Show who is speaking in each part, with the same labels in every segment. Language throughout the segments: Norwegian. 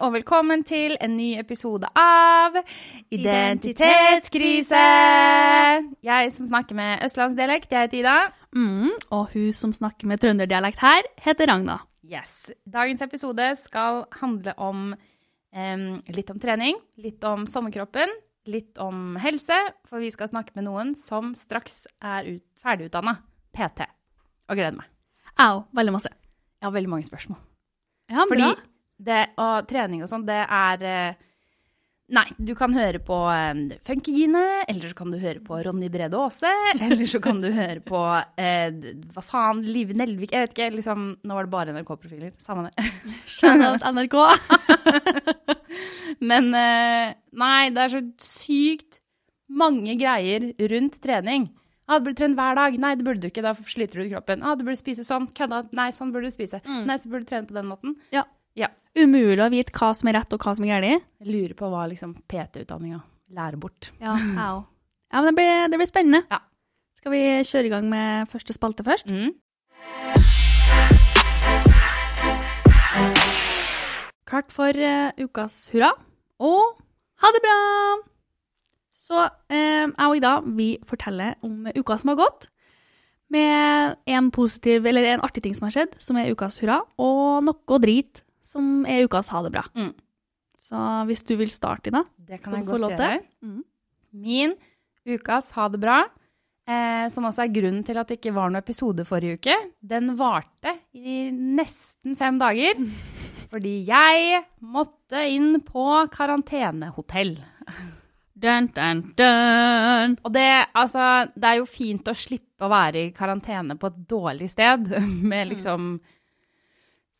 Speaker 1: og velkommen til en ny episode av Identitetskrise. Jeg som snakker med østlandsdialekt, jeg heter Ida.
Speaker 2: Mm, og hun som snakker med trønderdialekt her, heter Ragna.
Speaker 1: Yes. Dagens episode skal handle om um, litt om trening, litt om sommerkroppen, litt om helse, for vi skal snakke med noen som straks er ut, ferdigutdanna PT. Og gleder meg.
Speaker 2: Au, veldig masse.
Speaker 1: Jeg har veldig mange spørsmål.
Speaker 2: Ja,
Speaker 1: Fordi
Speaker 2: bra.
Speaker 1: Det, og trening og sånn, det er eh, Nei, du kan høre på um, Funkygine, eller så kan du høre på Ronny Brede Aase, eller så kan du høre på eh, hva faen, Live Nelvik Jeg vet ikke, liksom Nå var det bare NRK-profiler. Samme det.
Speaker 2: Skjønner at NRK.
Speaker 1: Men eh, nei, det er så sykt mange greier rundt trening. Ah, du burde trene hver dag. Nei, det burde du ikke. Da sliter du ut kroppen. Ah, du burde spise sånn. Kødda. Nei, sånn burde du spise. Nei, så burde du trene på den måten.
Speaker 2: Ja.
Speaker 1: Ja.
Speaker 2: Umulig å vite hva som er rett og hva som er galt.
Speaker 1: Jeg lurer på hva liksom PT-utdanninga lærer bort.
Speaker 2: Ja, au. Ja, men det blir, det blir spennende.
Speaker 1: Ja.
Speaker 2: Skal vi kjøre i gang med første spalte først?
Speaker 1: Mm.
Speaker 2: Klart for uh, ukas hurra, og ha det bra! Så eh, jeg og Ida vi forteller om uka som har gått, med en positiv, eller en artig ting som har skjedd, som er ukas hurra, og noe drit, som er ukas ha det bra.
Speaker 1: Mm.
Speaker 2: Så hvis du vil starte, Ida.
Speaker 1: Det kan
Speaker 2: Skal
Speaker 1: jeg godt gjøre.
Speaker 2: Mm.
Speaker 1: Min ukas ha det bra, eh, som også er grunnen til at det ikke var noen episode forrige uke, den varte i nesten fem dager. Fordi jeg måtte inn på karantenehotell.
Speaker 2: Dun, dun, dun.
Speaker 1: Og det, altså, det er jo fint å slippe å være i karantene på et dårlig sted, med liksom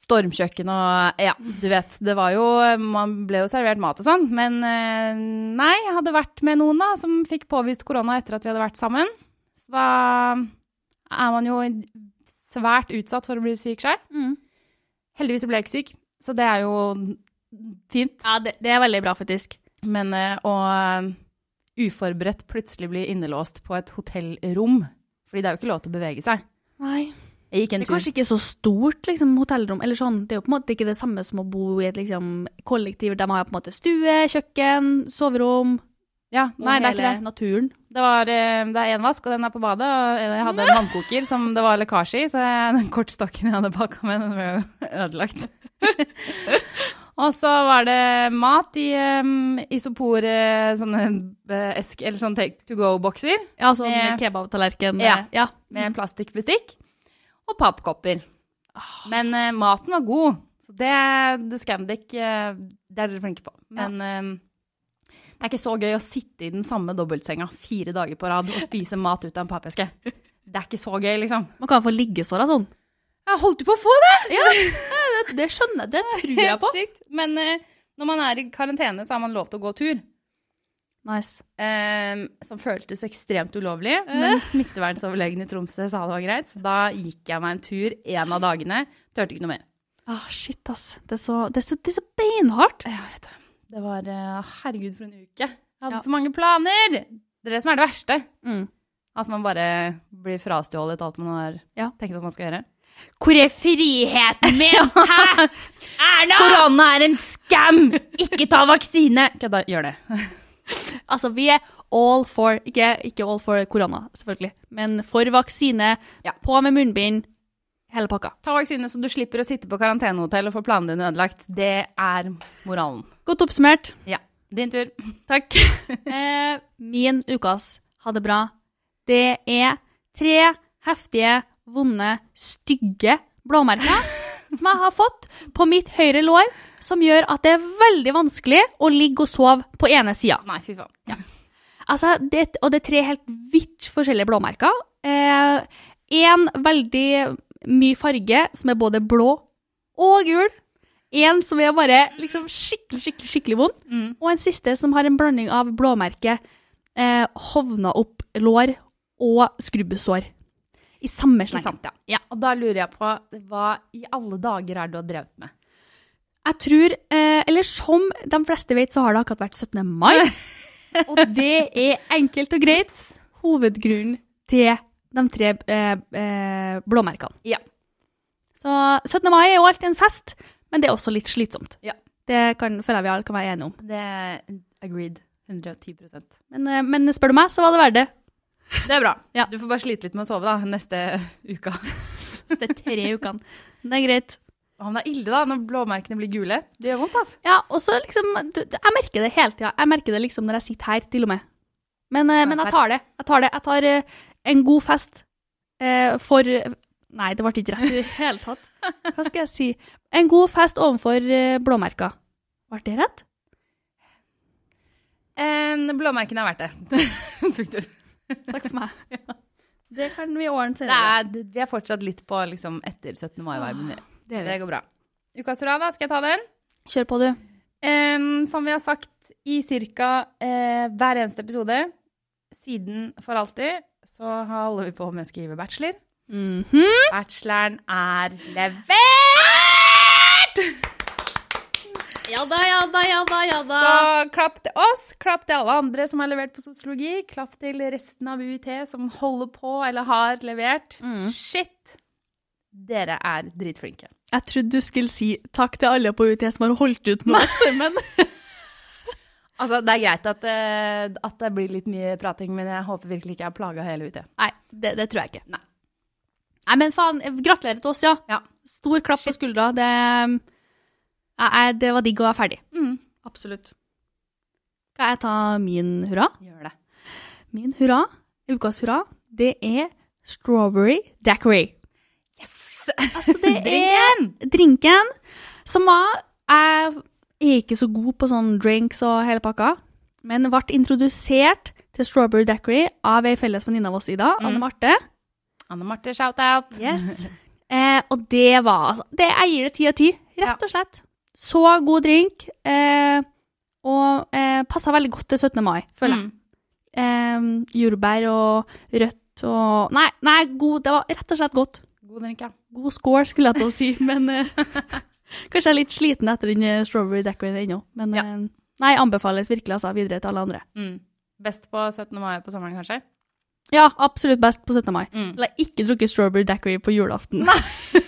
Speaker 1: stormkjøkken og Ja, du vet. Det var jo Man ble jo servert mat og sånn, men eh, nei, jeg hadde vært med noen da som fikk påvist korona etter at vi hadde vært sammen. Så da er man jo svært utsatt for å bli syk sjøl.
Speaker 2: Mm.
Speaker 1: Heldigvis ble jeg ikke syk, så det er jo fint.
Speaker 2: Ja, det, det er veldig bra, faktisk.
Speaker 1: Men eh, å eh, uforberedt plutselig bli innelåst på et hotellrom, fordi det er jo ikke lov til å bevege seg.
Speaker 2: Nei.
Speaker 1: Jeg gikk en
Speaker 2: Det er
Speaker 1: tur.
Speaker 2: kanskje ikke så stort liksom, hotellrom. eller sånn. Det er jo på en måte ikke det samme som å bo i et liksom, kollektiv De man har på en måte stue, kjøkken, soverom
Speaker 1: Ja, nei, det er ikke det.
Speaker 2: naturen.
Speaker 1: Det, var, eh, det er én vask, og den er på badet. Og jeg hadde en vannkoker som det var lekkasje i, så jeg, den kortstokken jeg hadde baka med, den ble ødelagt. og så var det mat i um, isopor, eh, sånne eh, esk, eller sånne take to go-bokser
Speaker 2: Ja, sånn kebabtallerken.
Speaker 1: Ja.
Speaker 2: ja.
Speaker 1: med plastikkbestikk og pappkopper. Men eh, maten var god, så det, det Scandic eh, det er dere flinke på. Men eh, det er ikke så gøy å sitte i den samme dobbeltsenga fire dager på rad og spise mat ut av en pappeske. Det er ikke så gøy, liksom.
Speaker 2: Man kan få liggesår av sånn.
Speaker 1: Jeg holdt jo på å få det!
Speaker 2: Ja, det, det skjønner jeg. Det tror jeg på.
Speaker 1: Helt sykt. Men eh, når man er i karantene, så har man lov til å gå tur.
Speaker 2: Nice.
Speaker 1: Um, som føltes ekstremt ulovlig. Men smittevernsoverlegen i Tromsø sa det var greit. Så da gikk jeg meg en tur en av dagene. Turte ikke noe mer.
Speaker 2: Ah, shit, ass. Det er så, det er så, det er så beinhardt.
Speaker 1: Ja, vet det. Det var uh, Herregud, for en uke. Jeg hadde
Speaker 2: Ja.
Speaker 1: så mange planer! Det er det som er det verste.
Speaker 2: Mm.
Speaker 1: At man bare blir frastjålet alt man har
Speaker 2: Ja.
Speaker 1: tenkt at man skal gjøre.
Speaker 2: Hvor er friheten min? Hæ? Erna!
Speaker 1: Korona er en skam! Ikke ta vaksine! Kødda, gjør det.
Speaker 2: Altså, vi er all for ikke, ikke all for korona, selvfølgelig, men for vaksine.
Speaker 1: Ja.
Speaker 2: På med munnbind. Hele pakka.
Speaker 1: Ta vaksine så du slipper å sitte på karantenehotell og få planene dine ødelagt. Det er moralen.
Speaker 2: Godt oppsummert.
Speaker 1: Ja. Din tur.
Speaker 2: Takk. eh, min ukas ha det bra. Det er tre heftige, vonde, stygge blåmerker som jeg har fått på mitt høyre lår, som gjør at det er veldig vanskelig å ligge og sove på ene sida.
Speaker 1: Nei, fy faen.
Speaker 2: Altså, det, og det er tre helt vidt forskjellige blåmerker. Eh, en veldig mye farge, som er både blå og gul. En som er bare liksom skikkelig, skikkelig skikkelig vond.
Speaker 1: Mm.
Speaker 2: Og en siste som har en blanding av blåmerke, eh, hovna opp lår og skrubbesår. I samme sleng.
Speaker 1: ja. ja. Og da lurer jeg på hva i alle dager er det du har drevet med?
Speaker 2: Jeg tror, eh, eller som de fleste vet, så har det akkurat vært 17. mai. og det er enkelt og greit hovedgrunnen til de tre eh, eh, blåmerkene.
Speaker 1: Ja.
Speaker 2: Så 17. mai er jo alltid en fest, men det er også litt slitsomt.
Speaker 1: Ja.
Speaker 2: Det kan, føler jeg vi alle kan være enige om.
Speaker 1: Det er agreed. 110
Speaker 2: Men, eh, men spør du meg, så var det verdt det.
Speaker 1: Det er bra.
Speaker 2: Ja.
Speaker 1: Du får bare slite litt med å sove da, neste uka.
Speaker 2: Er tre ukene. Det er greit.
Speaker 1: Men det er ille da, når blåmerkene blir gule. Det gjør vondt, altså.
Speaker 2: Ja, og så liksom du, Jeg merker det hele tida. Jeg merker det liksom når jeg sitter her, til og med. Men, eh, men jeg tar det. Jeg tar det. Jeg tar eh, en god fest eh, for Nei, det ble ikke rett i det hele tatt. Hva skal jeg si? En god fest overfor eh, blåmerker. Ble det rett?
Speaker 1: En blåmerkene er verdt det. Punktum.
Speaker 2: Takk for meg. Det kan vi ordne
Speaker 1: Det
Speaker 2: senere.
Speaker 1: er, vi er fortsatt litt på liksom etter 17. mai-viben.
Speaker 2: Det
Speaker 1: Det går bra. Ukas hurra, da. Skal jeg ta den?
Speaker 2: Kjør på, du.
Speaker 1: Um, som vi har sagt i ca. Uh, hver eneste episode siden for alltid, så holder vi på med å skrive bachelor.
Speaker 2: Mhm.
Speaker 1: Bacheloren er levert!
Speaker 2: Ja da, ja da, ja da, ja da.
Speaker 1: Så klapp til oss, klapp til alle andre som har levert på sosiologi, klapp til resten av UiT som holder på eller har levert.
Speaker 2: Mm.
Speaker 1: Shit! Dere er dritflinke.
Speaker 2: Jeg trodde du skulle si takk til alle på UiT som har holdt ut med oss, men
Speaker 1: Altså, det er greit at, eh, at det blir litt mye prating, men jeg håper virkelig ikke jeg har plaga hele UiT.
Speaker 2: Nei, det, det tror jeg ikke.
Speaker 1: Nei.
Speaker 2: Nei, men faen, gratulerer til oss, ja.
Speaker 1: Ja.
Speaker 2: Stor klapp på skuldra. Det, jeg, det var digg å være ferdig.
Speaker 1: Mm.
Speaker 2: Absolutt. Skal jeg ta min hurra?
Speaker 1: Gjør det.
Speaker 2: Min hurra, ukas hurra, det er strawberry daiquiri.
Speaker 1: Yes!
Speaker 2: Altså, det er drinken som var Jeg er ikke så god på sånn drinks og hele pakka, men ble introdusert til strawberry daiquiri av ei felles venninne av oss, Ida, Anne Marte.
Speaker 1: Anne Marte, shout-out.
Speaker 2: Yes. Eh, og det var altså det, Jeg gir det ti av ti, rett og slett. Så god drink. Eh, og eh, passa veldig godt til 17. mai, føler jeg.
Speaker 1: Mm.
Speaker 2: Eh, jordbær og rødt og Nei, nei god, det var rett og slett godt.
Speaker 1: God drink, ja.
Speaker 2: God score, skulle jeg til å si, men eh, kanskje jeg er litt sliten etter den eh, strawberry daiquirien ennå. Men
Speaker 1: Ja.
Speaker 2: eh, nei, anbefales virkelig altså, videre til alle andre.
Speaker 1: Mm. Best på 17. mai på sommeren, kanskje?
Speaker 2: Ja, absolutt best på 17. mai.
Speaker 1: Mm.
Speaker 2: Eller ikke drukket strawberry daiquiri på julaften.
Speaker 1: Nei.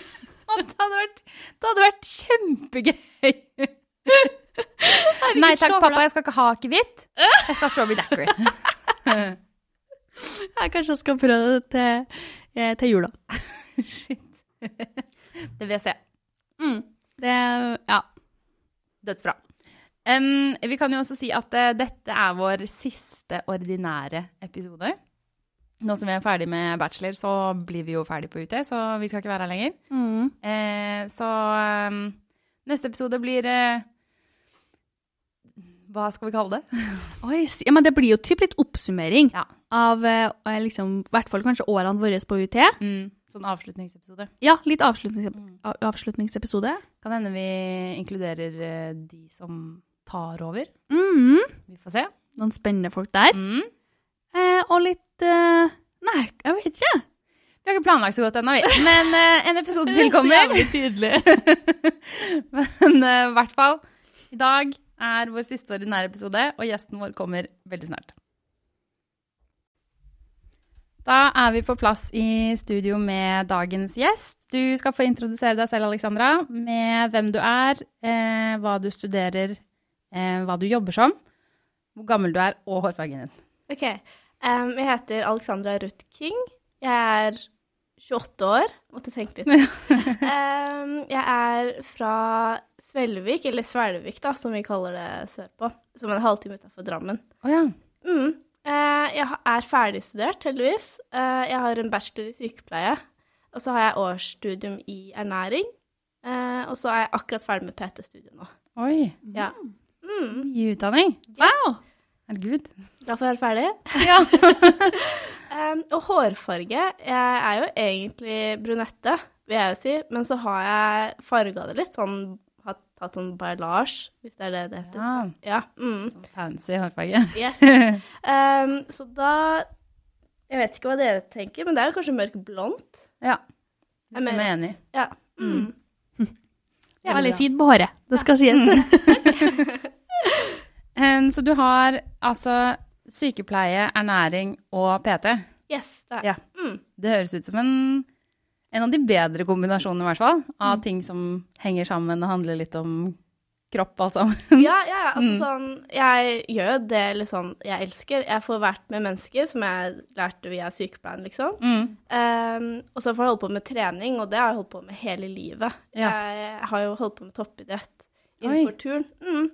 Speaker 1: Det hadde vært, det hadde vært kjempegøy. Nei takk, pappa, jeg skal ikke ha akevitt. Jeg skal ha strawberry daiquiri.
Speaker 2: Jeg kanskje skal prøve det til, til jula.
Speaker 1: Shit. Det se.
Speaker 2: Mm. Det, ja.
Speaker 1: Dødsbra. Um, vi kan jo også si at uh, dette er vår siste ordinære episode. Nå som vi er ferdig med bachelor, så blir vi jo ferdig på UT, så vi skal ikke være her lenger.
Speaker 2: Mm.
Speaker 1: Uh, så um, neste episode blir eh, Hva skal vi kalle det?
Speaker 2: Oi, ja, men det blir jo typ litt oppsummering
Speaker 1: Ja.
Speaker 2: av i liksom, hvert fall kanskje årene våre på UiT.
Speaker 1: Mm, sånn avslutningsepisode.
Speaker 2: Ja, litt avslutnings
Speaker 1: Mm.
Speaker 2: avslutningsepisode.
Speaker 1: Kan hende vi inkluderer eh, de som tar over.
Speaker 2: Mm.
Speaker 1: Vi får se.
Speaker 2: Noen spennende folk der.
Speaker 1: Mm.
Speaker 2: Eh, og litt eh, Nei, jeg vet ikke.
Speaker 1: Vi har ikke planlagt så godt ennå, vi. Men eh, en episode til kommer.
Speaker 2: Så jævlig tydelig.
Speaker 1: Men eh, i hvert fall, i dag er vår siste ordinære episode, og gjesten vår kommer veldig snart. Da er vi på plass i studio med dagens gjest. Du skal få introdusere deg selv, Alexandra, med hvem du er, eh, hva du studerer, eh, hva du jobber som, hvor gammel du er, og hårfargen din.
Speaker 3: Ok. Um, jeg heter Alexandra Ruth King. Jeg er 28 år. Måtte tenke litt. um, jeg er fra Svelvik, eller Svelvik, da, som vi kaller det sørpå. Som en halvtime utenfor Drammen.
Speaker 1: Oh, ja.
Speaker 3: Mm. Eh, jeg er ferdigstudert, heldigvis. Eh, jeg har en bachelor i sykepleie. Og så har jeg årsstudium i ernæring. Eh, og så er jeg akkurat ferdig med PT-studiet nå.
Speaker 1: Oi,
Speaker 3: Ja. Mm.
Speaker 1: mye utdanning.
Speaker 2: Wow!
Speaker 3: Glad for å være ferdig.
Speaker 1: Ja.
Speaker 3: um, og hårfarge Jeg er jo egentlig brunette, vil jeg jo si, men så har jeg farga det litt. Sånn har sånn bailage, hvis det er det det heter.
Speaker 1: ja.
Speaker 3: Ja. Mm,
Speaker 1: Sånn fancy hårfarge.
Speaker 3: yes. Um, så da Jeg vet ikke hva dere tenker, men det er jo kanskje mørk blondt.
Speaker 1: Ja.
Speaker 3: Jeg
Speaker 1: er, jeg er enig.
Speaker 3: Ja. Mm.
Speaker 2: Ja, veldig fint på håret, det skal sies.
Speaker 1: um, Så du har altså sykepleie, ernæring og PT.
Speaker 3: Yes, det er
Speaker 1: Ja.
Speaker 3: Mm.
Speaker 1: Det høres ut som en, en av de bedre kombinasjonene, i hvert fall, av ting som henger sammen og handler litt om kropp, altså.
Speaker 3: Ja, ja, ja. Altså
Speaker 1: Mm.
Speaker 3: sånn Jeg gjør jo det liksom jeg elsker. Jeg får vært med mennesker som jeg lærte via sykepleien, liksom.
Speaker 1: Mm.
Speaker 3: Um, og så får jeg holde på med trening, og det har jeg holdt på med hele livet.
Speaker 1: Ja.
Speaker 3: Jeg har jo holdt på med toppidrett
Speaker 1: Oi.
Speaker 3: innenfor turn. Mm.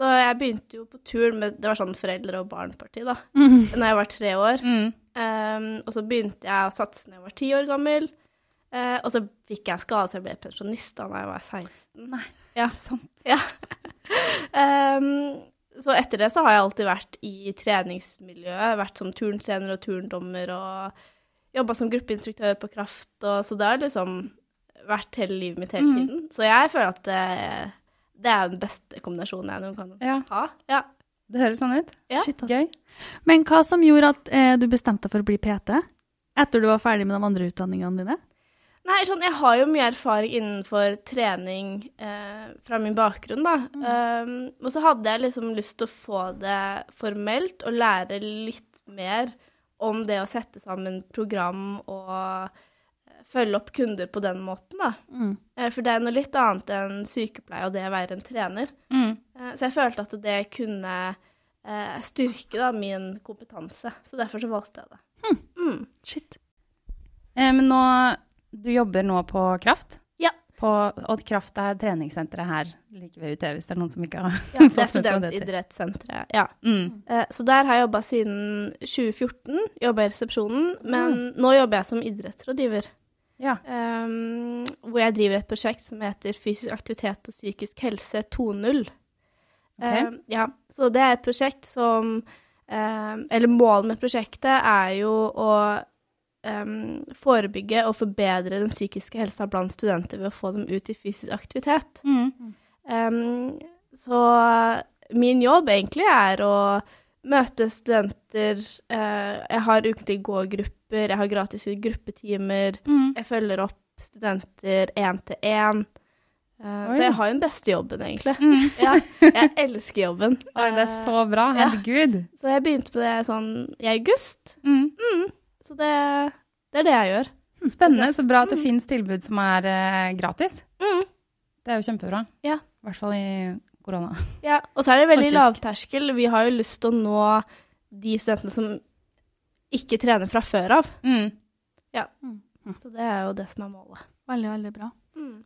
Speaker 3: Så jeg begynte jo på turn med Det var sånn foreldre- og barn-parti, da.
Speaker 2: Mm.
Speaker 3: Når jeg var tre år.
Speaker 1: Mm.
Speaker 3: Um, og så begynte jeg å satse når jeg var ti år gammel. Eh, og så fikk jeg skade, så jeg ble pensjonist da jeg var 16.
Speaker 1: Nei,
Speaker 3: Ja.
Speaker 1: sant.
Speaker 3: Ja. um, så etter det så har jeg alltid vært i treningsmiljøet. Vært som turntrener og turndommer og jobba som gruppeinstruktør på Kraft. Og, så det har liksom vært hele livet mitt hele
Speaker 1: tiden.
Speaker 3: tiden. Så jeg føler at det, det er den beste kombinasjonen jeg noen kan
Speaker 1: Ja,
Speaker 3: ha. Ja.
Speaker 1: det høres sånn ut.
Speaker 3: Ja.
Speaker 2: Shit, ass.
Speaker 1: Gøy.
Speaker 2: Men hva som gjorde at eh, du bestemte deg for å bli PT? Etter du var ferdig med de andre utdanningene dine?
Speaker 3: Nei, sånn, jeg har jo mye erfaring innenfor trening eh, fra min bakgrunn, da. Um, og så hadde jeg liksom lyst til å få det formelt og lære litt mer om det å sette sammen program og eh, følge opp kunder på den måten, da.
Speaker 2: Mm.
Speaker 3: Eh, for det er noe litt annet enn sykepleie og det å være en trener.
Speaker 1: Mm.
Speaker 3: Eh, så jeg følte at det kunne eh, styrke da, min kompetanse. Så derfor så valgte jeg det. Mm.
Speaker 2: Shit.
Speaker 1: Eh, men nå Du jobber nå på Kraft?
Speaker 3: Ja.
Speaker 1: På, og Kraft er treningssenteret her like ved UT, hvis det er noen som ikke har
Speaker 3: Ja, det
Speaker 1: fått med seg hva det er
Speaker 3: studentidrettssenteret. Ja.
Speaker 1: Mm.
Speaker 3: Eh, Så der har jeg jobba siden 2014. Jobba i resepsjonen. Men nå jobber jeg som idrettsrådgiver.
Speaker 1: Ja.
Speaker 3: Um, hvor jeg driver et prosjekt som heter Fysisk aktivitet og psykisk helse 2.0. Um, ja, så det er et prosjekt som um, Eller målet med prosjektet er jo å um, forebygge og forbedre den psykiske helsa blant studenter ved å få dem ut i fysisk aktivitet.
Speaker 1: Mm.
Speaker 3: Um, så min jobb egentlig er å møte studenter. Uh, jeg har ukentlige gågrupper, jeg har gratis gruppetimer.
Speaker 1: Mm.
Speaker 3: Jeg følger opp studenter én til én.
Speaker 1: Uh,
Speaker 3: så jeg har jo den beste jobben, egentlig.
Speaker 1: Mm.
Speaker 3: Ja, jeg elsker jobben.
Speaker 1: Oi, det er så bra.
Speaker 3: Ja.
Speaker 1: Herregud.
Speaker 3: Så jeg begynte på det sånn i august.
Speaker 1: Mm.
Speaker 3: Så det, det er det jeg gjør.
Speaker 1: Spennende. Så bra at det finnes tilbud som er eh, gratis.
Speaker 3: Mm.
Speaker 1: Det er jo kjempebra.
Speaker 3: Ja.
Speaker 1: I hvert fall i korona.
Speaker 3: Ja, og så er det veldig
Speaker 1: Faktisk.
Speaker 3: lavterskel. Vi har jo lyst til å nå de studentene som ikke trener fra før av.
Speaker 1: Mm.
Speaker 3: Så det er jo det som er målet.
Speaker 2: Veldig, veldig bra.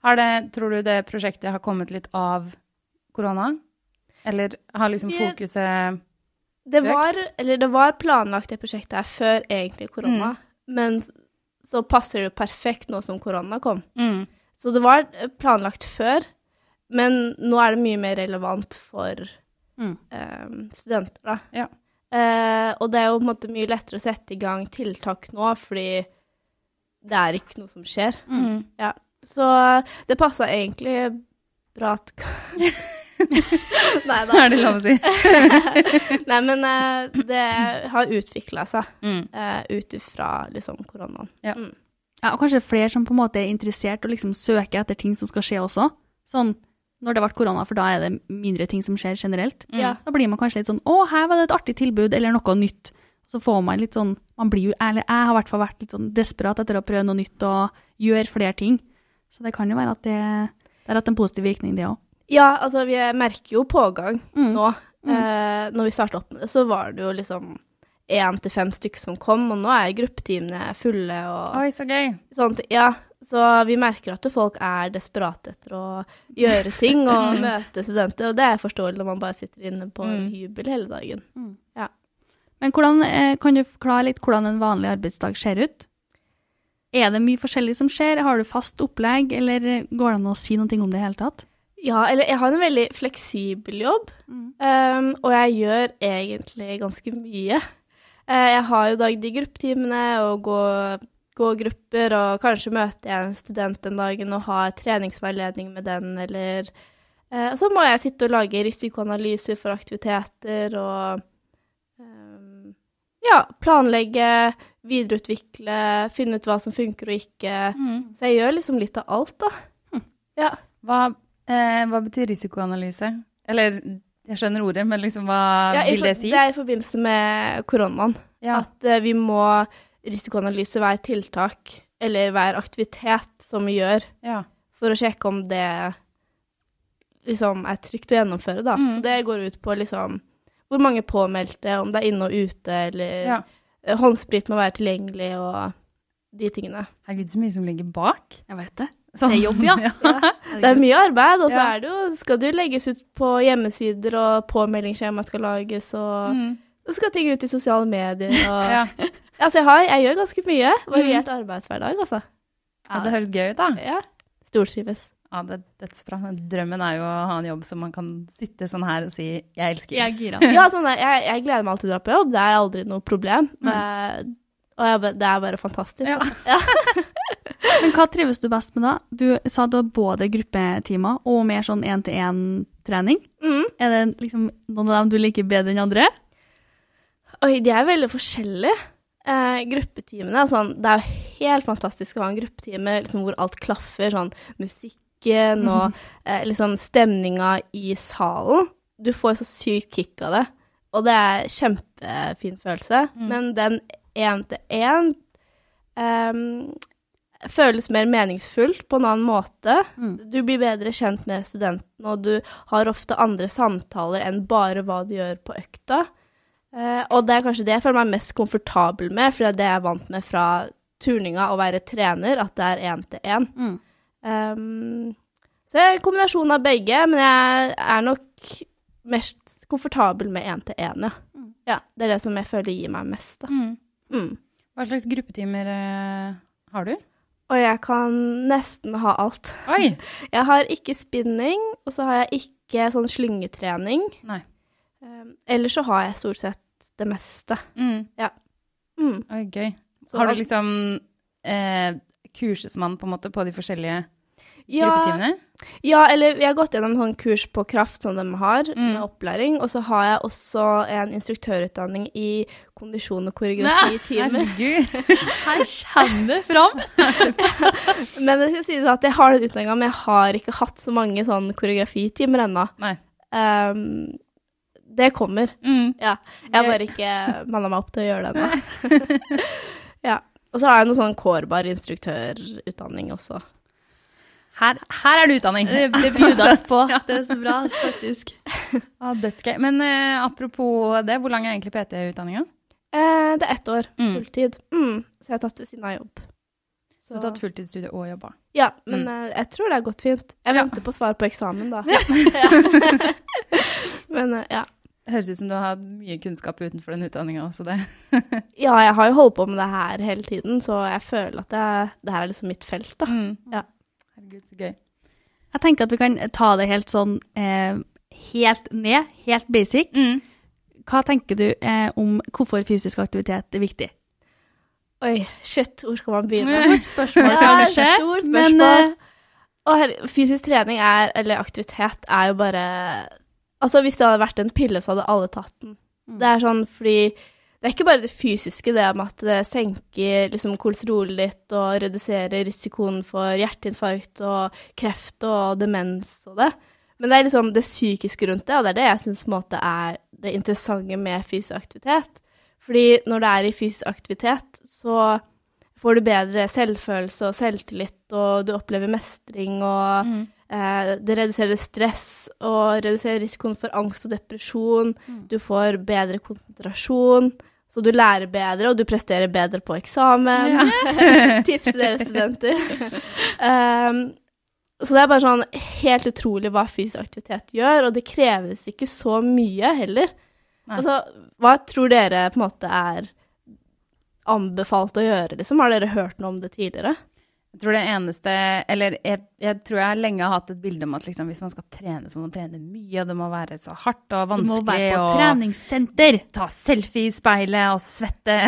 Speaker 1: Har det, tror du det prosjektet har kommet litt av korona? Eller har liksom fokuset
Speaker 3: Det var, eller det var planlagt det prosjektet her før egentlig korona, men så passer det jo perfekt nå som korona kom.
Speaker 1: mm.
Speaker 3: Så det var planlagt før, men nå er det mye mer relevant for
Speaker 2: Mm.
Speaker 3: eh, studenter, da.
Speaker 1: Ja.
Speaker 3: Eh, og det er jo på en måte mye lettere å sette i gang tiltak nå, fordi det er ikke noe som skjer.
Speaker 1: Mm.
Speaker 3: Så det passa egentlig bra at Nei da.
Speaker 1: Er det lov å si?
Speaker 3: Nei, men uh, det har utvikla seg
Speaker 1: Mm.
Speaker 3: uh, ut ifra liksom koronaen.
Speaker 1: Ja.
Speaker 3: Mm.
Speaker 2: Ja, og kanskje flere som på en måte er interessert og liksom søker etter ting som skal skje også. Sånn når det ble korona, for da er det mindre ting som skjer generelt.
Speaker 1: Mm.
Speaker 3: Ja.
Speaker 2: Da blir man kanskje litt sånn Å, her var det et artig tilbud, eller noe nytt. Så får man litt sånn Man blir jo Eller jeg har i hvert fall vært litt sånn desperat etter å prøve noe nytt og gjøre flere ting. Så det kan jo være at det, det har hatt en positiv virkning, det òg.
Speaker 3: Ja, altså vi merker jo pågang
Speaker 2: Mm.
Speaker 3: nå. Eh, når vi starta opp med det, så var det jo liksom én til fem stykker som kom, og nå er gruppeteamene fulle og
Speaker 1: Oi, så gøy.
Speaker 3: sånt. Ja, så vi merker at folk er desperate etter å gjøre ting og møte studenter, og det er forståelig når man bare sitter inne på en
Speaker 1: Mm.
Speaker 3: hybel hele dagen.
Speaker 2: Men hvordan, eh, kan du forklare litt hvordan en vanlig arbeidsdag ser ut? Er det mye forskjellig som skjer? Har du fast opplegg, eller går det an å si noe om det i hele tatt?
Speaker 3: Ja, eller jeg har en veldig fleksibel jobb, um, og jeg gjør egentlig ganske mye. Uh, jeg har jo dag de gruppetimene og går, går grupper, og kanskje møter jeg en student den dagen og har treningsveiledning med den, eller uh, Så må jeg sitte og lage risikoanalyser for aktiviteter og um, ja, planlegge, videreutvikle, finne ut hva som funker og ikke.
Speaker 1: Mm.
Speaker 3: Så jeg gjør liksom litt av alt, da. Ja.
Speaker 1: Hva, eh, hva betyr risikoanalyse? Eller, jeg skjønner ordet, men liksom hva
Speaker 3: Ja,
Speaker 1: vil det si?
Speaker 3: Det er i forbindelse med koronaen.
Speaker 1: Ja.
Speaker 3: At uh, vi må risikoanalyse hver tiltak eller hver aktivitet som vi gjør,
Speaker 1: ja.
Speaker 3: for å sjekke om det liksom er trygt å gjennomføre, da.
Speaker 1: Mm.
Speaker 3: Så det går ut på liksom hvor mange påmeldte, om det er inne og ute, eller
Speaker 1: Ja.
Speaker 3: eh, håndsprit må være tilgjengelig, og de tingene.
Speaker 1: Herregud, så mye som ligger bak.
Speaker 2: Jeg vet det.
Speaker 1: Sånn.
Speaker 2: Det er jobb, ja.
Speaker 3: Det er mye arbeid, og så er det jo, skal det jo legges ut på hjemmesider, og påmeldingsskjema skal lages, og
Speaker 1: Mm.
Speaker 3: så skal ting ut i sosiale medier, og
Speaker 1: Ja.
Speaker 3: Altså, jeg, har, jeg gjør ganske mye. Variert arbeidshverdag, altså.
Speaker 1: ja, det høres gøy ut, da.
Speaker 3: Ja. Stortrives.
Speaker 1: Ja, det er dødsbra. Drømmen er jo å ha en jobb som man kan sitte sånn her og si 'jeg elsker'.
Speaker 2: Jeg.
Speaker 3: Ja, sånn, jeg, jeg gleder meg alltid til å dra på jobb. Det er aldri noe problem. Mm. og jeg, det er bare fantastisk.
Speaker 1: Ja.
Speaker 2: Men hva trives du best med da? Du sa du har både gruppetimer og mer sånn én-til-én-trening.
Speaker 3: Mm.
Speaker 2: Er det liksom noen av dem du liker bedre enn andre?
Speaker 3: Oi, de er veldig forskjellige. Eh, gruppetimene sånn Det er jo helt fantastisk å ha en gruppetime liksom, hvor alt klaffer. Sånn musikken og eh, liksom stemninga i salen. Du får så sykt kick av det. Og det er kjempefin følelse.
Speaker 1: Mm.
Speaker 3: Men den én-til-én ehm, føles mer meningsfullt på en annen måte.
Speaker 2: Mm.
Speaker 3: Du blir bedre kjent med studenten, og du har ofte andre samtaler enn bare hva du gjør på økta. Eh, og det er kanskje det jeg føler meg mest komfortabel med, for det er det jeg er vant med fra turninga å være trener, at det er én til én.
Speaker 2: Mm.
Speaker 3: Um, så jeg er en kombinasjon av begge, men jeg er nok mest komfortabel med én til én, ja.
Speaker 2: Mm.
Speaker 3: ja. Det er det som jeg føler gir meg mest, da.
Speaker 1: Mm.
Speaker 3: Mm.
Speaker 1: Hva slags gruppetimer eh, har du?
Speaker 3: Og jeg kan nesten ha alt.
Speaker 1: Oi!
Speaker 3: Jeg har ikke spinning, og så har jeg ikke sånn slyngetrening.
Speaker 1: Nei.
Speaker 3: Um, ellers så har jeg stort sett det meste.
Speaker 1: Mm.
Speaker 3: Mm.
Speaker 1: Oi, gøy.
Speaker 3: Så
Speaker 1: har du liksom eh, Kurses man på en måte på de forskjellige
Speaker 3: ja,
Speaker 1: gruppetimene?
Speaker 3: ja, eller vi har gått gjennom sånn kurs på kraft som de har,
Speaker 1: Mm.
Speaker 3: med opplæring. Og så har jeg også en instruktørutdanning i kondisjon og koreografi-timer.
Speaker 1: Herregud.
Speaker 2: Her kommer det fram!
Speaker 3: Men jeg skal si at jeg har den utdanninga, men jeg har ikke hatt så mange sånn koreografitimer ennå. Um, det kommer.
Speaker 1: Mm.
Speaker 3: Ja. Jeg har bare ikke manna meg opp til å gjøre det ennå. ja. Og så har jeg noe sånn kårbar instruktørutdanning også.
Speaker 1: Her, her er det utdanning.
Speaker 2: Det, det bjudes på. Det er så bra, faktisk.
Speaker 1: Ah, Dødsgøy. Men uh, apropos det, hvor lang er egentlig PT-utdanninga?
Speaker 3: Eh, det er ett år,
Speaker 1: Mm.
Speaker 3: fulltid. Mm. Så jeg har tatt ved siden av jobb.
Speaker 1: Så du har tatt fulltidsstudie og jobba?
Speaker 3: Ja, men
Speaker 1: Mm.
Speaker 3: eh, jeg tror det har gått fint. Jeg
Speaker 1: Ja.
Speaker 3: venter på svar på eksamen, da. Ja. men eh, ja.
Speaker 1: Høres ut som du har hatt mye kunnskap utenfor den utdanninga også, det.
Speaker 3: Ja, jeg har jo holdt på med det her hele tiden, så jeg føler at det, det her er liksom mitt felt, da.
Speaker 1: Mm.
Speaker 3: Ja.
Speaker 1: Herregud, så gøy.
Speaker 2: Jeg tenker at vi kan ta det helt sånn eh, helt ned, helt basic.
Speaker 1: Mm.
Speaker 2: Hva tenker du eh, om hvorfor fysisk aktivitet er viktig?
Speaker 3: Oi, shit, hvor skal man begynne?
Speaker 2: Stort spørsmål,
Speaker 3: Ja,
Speaker 2: kanskje.
Speaker 3: stort
Speaker 2: Men
Speaker 3: spørsmål.
Speaker 2: eh,
Speaker 3: Og her, fysisk trening er, eller aktivitet, er jo bare Altså, hvis det hadde vært en pille, så hadde alle tatt den.
Speaker 2: Mm.
Speaker 3: Det er sånn fordi Det er ikke bare det fysiske, det med at det senker liksom kolesterolet ditt og reduserer risikoen for hjerteinfarkt og kreft og demens og det. Men det er liksom det psykiske rundt det, og det er det jeg syns er det interessante med fysisk aktivitet. Fordi når du er i fysisk aktivitet, så får du bedre selvfølelse og selvtillit, og du opplever mestring, og
Speaker 1: Mm.
Speaker 3: eh, det reduserer stress og reduserer risikoen for angst og depresjon. Du får bedre konsentrasjon, så du lærer bedre, og du presterer bedre på eksamen. Tips til dere studenter. um, så det er bare sånn helt utrolig hva fysisk aktivitet gjør, og det kreves ikke så mye heller.
Speaker 1: Nei.
Speaker 3: Altså, hva tror dere på en måte er anbefalt å gjøre, liksom? Har dere hørt noe om det tidligere?
Speaker 1: Jeg tror det eneste Eller jeg, jeg tror jeg lenge har hatt et bilde om at liksom, hvis man skal trene, så må man trene mye, og det må være så hardt og vanskelig.
Speaker 2: du må være på
Speaker 1: og
Speaker 2: treningssenter.
Speaker 1: ta selfie i speilet og svette.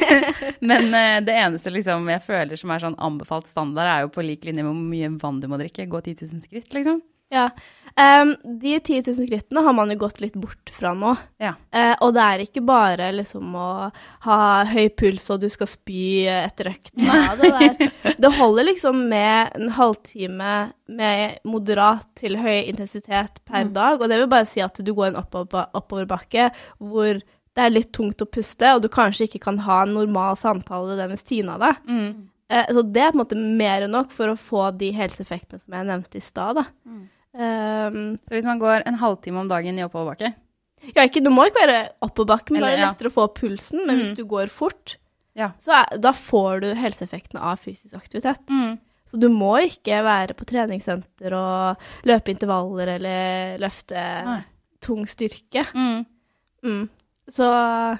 Speaker 1: Men uh, det eneste liksom, jeg føler som er sånn anbefalt standard, er jo på lik linje med hvor mye vann du må drikke. Gå 10 000 skritt, liksom.
Speaker 3: Ja. Um, de 10 000 skrittene har man jo gått litt bort fra nå.
Speaker 1: Ja.
Speaker 3: Uh, og det er ikke bare liksom å ha høy puls og du skal spy etter økten. Det, det holder liksom med en halvtime med moderat til høy intensitet per dag. Og det vil bare si at du går en oppover, oppoverbakke hvor det er litt tungt å puste, og du kanskje ikke kan ha en normal samtale den ved siden av deg.
Speaker 1: Mm.
Speaker 3: Uh, så det er på en måte mer enn nok for å få de helseeffektene som jeg nevnte i stad. da. Ehm,
Speaker 1: Så hvis man går en halvtime om dagen i oppoverbakke
Speaker 3: ja, ikke, det må ikke være oppoverbakke, men da er det
Speaker 1: lettere ja.
Speaker 3: å få pulsen. Men
Speaker 1: Mm.
Speaker 3: hvis du går fort,
Speaker 1: Ja.
Speaker 3: så er, da får du helseeffekten av fysisk aktivitet. Så du må ikke være på treningssenter og løpe intervaller eller løfte
Speaker 1: Nei.
Speaker 3: tung styrke.
Speaker 1: Mm.
Speaker 3: Mm. Så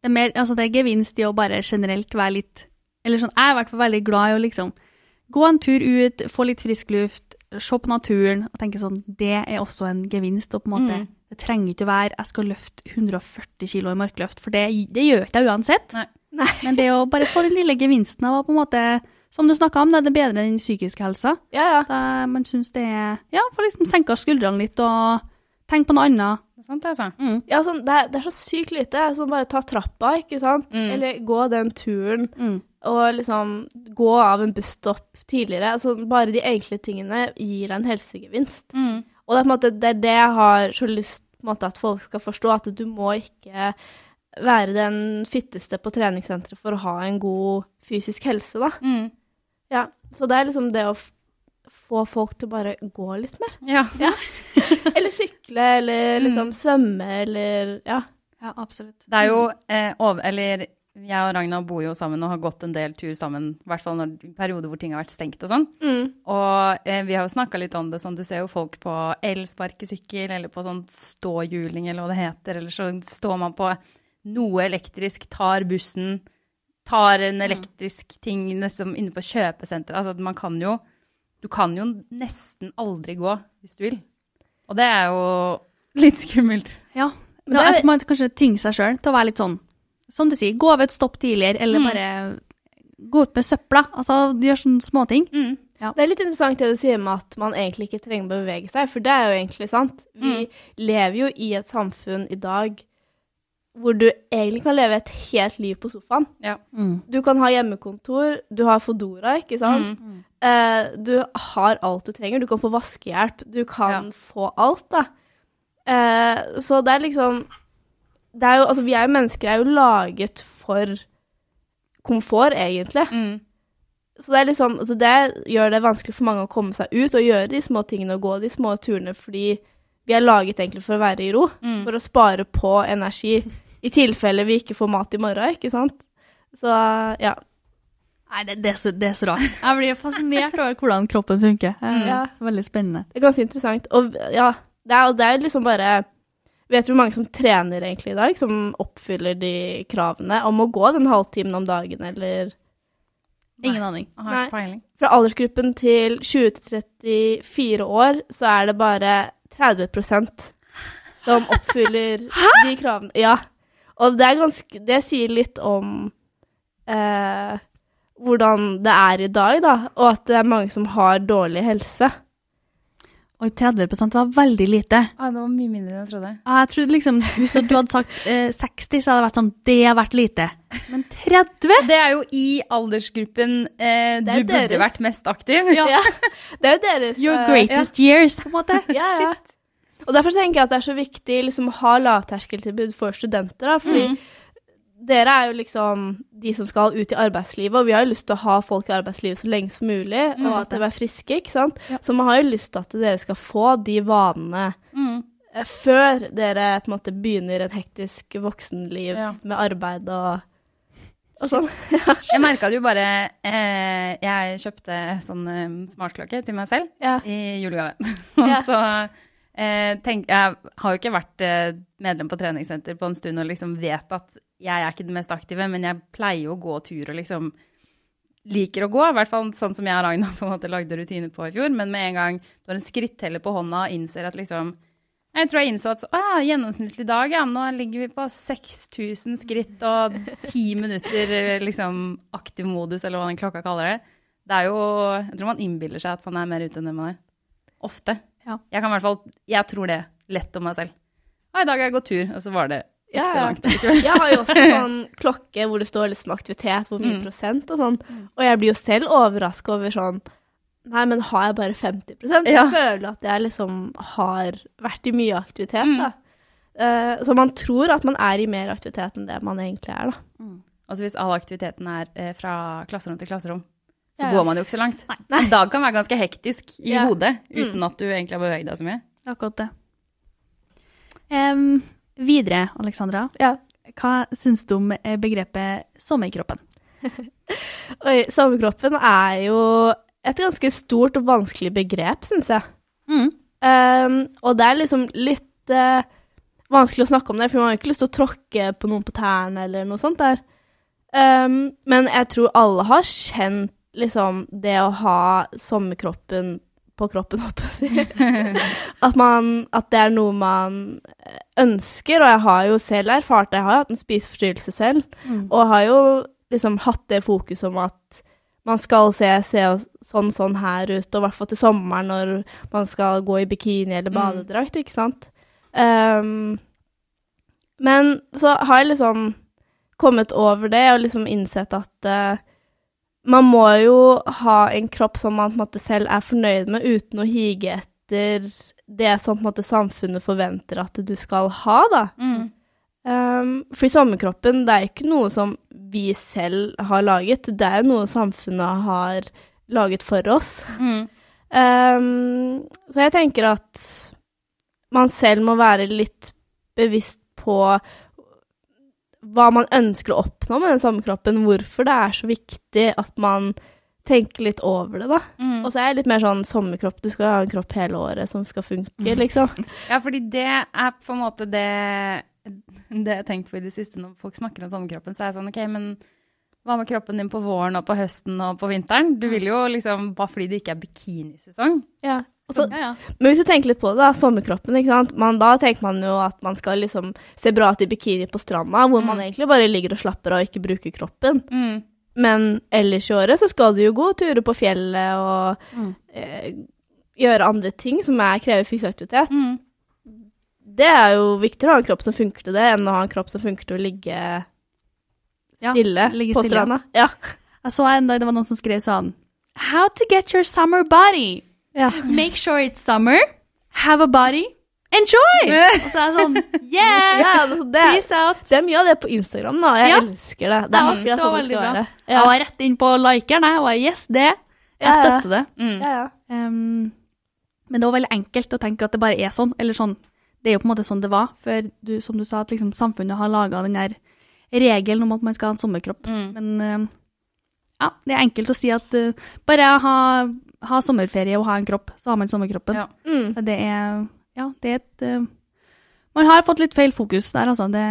Speaker 2: Det er, mer, altså det er gevinst i å bare generelt være litt Eller sånn, jeg er i hvert fall veldig glad i å liksom gå en tur ut, få litt frisk luft, se på naturen og tenke sånn Det er også en gevinst. Og på en måte,
Speaker 1: Mm.
Speaker 2: Det trenger ikke å være jeg skal løfte 140 kilo i markløft, for det, det gjør ikke jeg uansett.
Speaker 1: Nei.
Speaker 3: Nei.
Speaker 2: Men det å bare få den lille gevinsten av å på en måte Som du snakka om, det er det bedre enn den psykiske helsa.
Speaker 3: ja, ja.
Speaker 2: Da man syns det er Ja, får liksom senka skuldrene litt og tenke på noe annet.
Speaker 1: Det er sant, altså.
Speaker 2: Mm.
Speaker 3: ja sånn, det, er, det er så sykt lite. Sånn bare ta trappa, ikke sant?
Speaker 1: Mm.
Speaker 3: Eller gå den turen.
Speaker 2: Mm.
Speaker 3: Og liksom gå av en busstopp tidligere. Altså, bare de enkle tingene gir deg en helsegevinst.
Speaker 1: Mm.
Speaker 3: Og det er, på en måte, det er det jeg har så lyst til måte, at folk skal forstå, at du må ikke være den fitteste på treningssenteret for å ha en god fysisk helse, da.
Speaker 1: Mm.
Speaker 3: Ja, så det er liksom det å få folk til å bare gå litt mer.
Speaker 1: Ja.
Speaker 3: Eller sykle, eller liksom svømme, eller ja.
Speaker 2: Ja, absolutt.
Speaker 1: Det er jo eh, over... Eller jeg og Ragna bor jo sammen og har gått en del tur sammen, i hvert fall når, i perioder hvor ting har vært stengt og sånn.
Speaker 3: Mm.
Speaker 1: Og eh, vi har jo snakka litt om det sånn, du ser jo folk på elsparkesykkel eller på sånn ståhjuling eller hva det heter, eller så står man på noe elektrisk, tar bussen, tar en elektrisk ting nesten inne på kjøpesenteret. Altså at man kan jo Du kan jo nesten aldri gå hvis du vil. Og det er jo litt skummelt.
Speaker 2: Ja.
Speaker 3: Men
Speaker 2: Da,
Speaker 3: det er-
Speaker 2: jeg tror man kanskje tvinge seg sjøl til å være litt sånn, som du sier, gå over et stopp tidligere, eller
Speaker 1: Mm.
Speaker 2: bare gå ut med søpla. Altså gjøre sånne småting.
Speaker 1: Mm.
Speaker 3: Det er litt interessant det du sier med at man egentlig ikke trenger å bevege seg, for det er jo egentlig sant. Vi lever jo i et samfunn i dag hvor du egentlig kan leve et helt liv på sofaen.
Speaker 1: Ja.
Speaker 2: Mm.
Speaker 3: Du kan ha hjemmekontor, du har Fodora, ikke sant?
Speaker 1: Mm.
Speaker 3: Eh, du har alt du trenger. Du kan få vaskehjelp, du kan få alt, da. Eh, så det er liksom det er jo, altså, Vi er jo mennesker er jo laget for komfort, egentlig.
Speaker 1: Mm.
Speaker 3: Så det er liksom, altså det gjør det vanskelig for mange å komme seg ut og gjøre de små tingene og gå de små turene, fordi vi er laget egentlig for å være i ro.
Speaker 1: Mm.
Speaker 3: For å spare på energi i tilfelle vi ikke får mat i morgen, ikke sant? Så ja.
Speaker 2: Nei, det, det, er så, det er så rart. Jeg blir fascinert over hvordan kroppen funker. Eh,
Speaker 3: Ja.
Speaker 2: Veldig spennende.
Speaker 3: Det er ganske interessant. Og ja, det er, jo det er liksom bare Vet du hvor mange som trener egentlig i dag, som oppfyller de kravene om å gå den halvtimen om dagen, eller
Speaker 2: Ingen aning.
Speaker 3: Nei. Fra aldersgruppen til 20 til 34 år, så er det bare 30% som oppfyller de kravene. Ja. Og det er ganske Det sier litt om eh, hvordan det er i dag, da, og at det er mange som har dårlig helse.
Speaker 2: Oi, 30% var veldig lite.
Speaker 1: Ah, det var mye mindre enn jeg trodde.
Speaker 2: Ja, Jeg trodde liksom, Hvis du hadde sagt eh, 60, så hadde det vært sånn Det har vært lite. Men 30?
Speaker 1: Det er jo i aldersgruppen eh, du
Speaker 3: deres.
Speaker 1: burde vært mest aktiv.
Speaker 3: Ja. Det er jo deres
Speaker 2: Your
Speaker 3: eh,
Speaker 2: greatest years, på en måte.
Speaker 3: Ja, ja. Og derfor tenker jeg at det er så viktig liksom, å ha lavterskeltilbud for studenter. Da, fordi dere er jo liksom de som skal ut i arbeidslivet, og vi har jo lyst til å ha folk i arbeidslivet så lenge som mulig, og at de er friske, ikke sant.
Speaker 2: Ja.
Speaker 3: Så man har jo lyst til at dere skal få de vanene
Speaker 1: Mm.
Speaker 3: eh, før dere på en måte begynner et hektisk voksenliv
Speaker 1: Ja.
Speaker 3: med arbeid og, og sånn.
Speaker 1: Jeg merka det jo bare eh, Jeg kjøpte sånn eh, smartklokke til meg selv
Speaker 3: Ja.
Speaker 1: i julegave. Og
Speaker 3: Ja.
Speaker 1: så tenk, Jeg har jo ikke vært eh, medlem på treningssenter på en stund og liksom vet at jeg er ikke den mest aktive, men jeg pleier jo å gå tur og liksom liker å gå. I hvert fall sånn som jeg og Ragna på en måte lagde rutiner på i fjor. Men med en gang du har en skritteller på hånda og innser at liksom Jeg tror jeg innså at så, å ja, gjennomsnittlig dag, ja. Nå ligger vi på 6000 skritt og 10 minutter eh, liksom aktiv modus, eller hva den klokka kaller det. Det er jo Jeg tror man innbiller seg at man er mer ute enn det man er. Ofte.
Speaker 2: Ja.
Speaker 1: Jeg kan i hvert fall Jeg tror det lett om meg selv. Og i dag har jeg gått tur, og så var det ikke
Speaker 3: Ja,
Speaker 1: så langt.
Speaker 3: Jeg har jo også sånn klokke hvor det står liksom aktivitet, hvor mye
Speaker 1: Mm.
Speaker 3: prosent og sånn. Og jeg blir jo selv overraska over sånn Nei, men har jeg bare 50 Jeg
Speaker 1: Ja.
Speaker 3: føler at jeg liksom har vært i mye aktivitet,
Speaker 1: Mm.
Speaker 3: da. Uh, så man tror at man er i mer aktivitet enn det man egentlig er, da.
Speaker 1: Altså hvis all aktiviteten er eh, fra klasserom til klasserom, så
Speaker 2: Ja, ja.
Speaker 1: går man jo ikke så langt.
Speaker 2: Nei.
Speaker 1: En dag kan være ganske hektisk i
Speaker 3: Ja.
Speaker 1: hodet, uten
Speaker 3: Mm.
Speaker 1: at du egentlig har beveget deg så mye.
Speaker 2: Akkurat det. Um, videre, Alexandra.
Speaker 3: Ja.
Speaker 2: Hva syns du om eh, begrepet sommerkroppen?
Speaker 3: Oi, sommerkroppen er jo et ganske stort og vanskelig begrep, syns jeg.
Speaker 2: Mm.
Speaker 3: Um, og det er liksom litt uh, vanskelig å snakke om det, for man har jo ikke lyst til å tråkke på noen på tærne eller noe sånt der. Um, men jeg tror alle har kjent liksom det å ha sommerkroppen på kroppen, at, man, at det er noe man eh, ønsker, og jeg har jo selv erfart det. Jeg har jo hatt en spiseforstyrrelse selv,
Speaker 2: Mm.
Speaker 3: og har jo liksom hatt det fokus om at man skal se, se sånn sånn her ut, og i hvert fall til sommeren når man skal gå i bikini eller
Speaker 1: Mm.
Speaker 3: badedrakt, ikke sant. Um, men så har jeg liksom kommet over det og liksom innsett at eh, man må jo ha en kropp som man på en måte selv er fornøyd med, uten å hige etter det som på en måte samfunnet forventer at du skal ha, da.
Speaker 1: Mm.
Speaker 3: Um, for sommerkroppen, det er ikke noe som vi selv har laget, det er noe samfunnet har laget for oss.
Speaker 1: Mm.
Speaker 3: Um, så jeg tenker at man selv må være litt bevisst på hva man ønsker å oppnå med den sommerkroppen, hvorfor det er så viktig at man tenker litt over det, da.
Speaker 1: Mm.
Speaker 3: Og så er jeg litt mer sånn sommerkropp, du skal ha en kropp hele året som skal funke, liksom.
Speaker 1: Ja, fordi det er på en måte det, det jeg har tenkt på i det siste når folk snakker om sommerkroppen. Så er jeg sånn, ok, men hva med kroppen din på våren og på høsten og på vinteren? Du vil jo liksom, bare fordi det ikke er bikinisesong.
Speaker 3: Ja. Så
Speaker 2: Ja, ja.
Speaker 3: Men hvis du tenker litt på det, da, sommerkroppen, ikke sant? Man, da tenker man jo at man skal liksom se bra ut i bikini på stranda, hvor man
Speaker 1: Mm.
Speaker 3: egentlig bare ligger og slapper av og ikke bruker kroppen.
Speaker 1: Mm.
Speaker 3: Men ellers i året så skal du jo gå turer på fjellet og
Speaker 2: Mm.
Speaker 3: eh, gjøre andre ting som er, krever fysisk aktivitet.
Speaker 1: Mm.
Speaker 3: Det er jo viktigere å ha en kropp som funker til det, enn å ha en kropp som funker til å ligge
Speaker 2: Ja,
Speaker 3: stille
Speaker 2: ligge
Speaker 3: på stranda. Ja.
Speaker 2: Jeg så en dag det var noen som skrev sånn How to get your summer body.
Speaker 3: Ja.
Speaker 2: Make sure it's summer. Have a body. Enjoy! Og så er jeg sånn Yeah!
Speaker 3: ja det, det,
Speaker 2: Peace out.
Speaker 3: det mye av det på Instagram, da. Jeg
Speaker 2: Ja.
Speaker 3: elsker det. Det
Speaker 2: Ja,
Speaker 3: er
Speaker 2: det
Speaker 3: akkurat
Speaker 2: var
Speaker 3: sånn
Speaker 2: veldig bra.
Speaker 3: være.
Speaker 2: Jeg var rett inn på likeren, jeg. var yes, det. Jeg
Speaker 3: Ja, ja.
Speaker 2: støtter det.
Speaker 1: Mm.
Speaker 3: Ja, ja.
Speaker 2: Um, men det var veldig enkelt å tenke at det bare er sånn. Eller sånn. Det er jo på en måte sånn det var før du, som du sa, at liksom samfunnet har laga den der regelen om at man skal ha en sommerkropp.
Speaker 1: Mm.
Speaker 2: Men um, ja, det er enkelt å si at uh, bare ha, ha sommerferie og ha en kropp, så har man sommerkroppen.
Speaker 1: Ja.
Speaker 3: Mm.
Speaker 2: Det er Ja, det er et uh, Man har fått litt feil fokus der, altså. Det,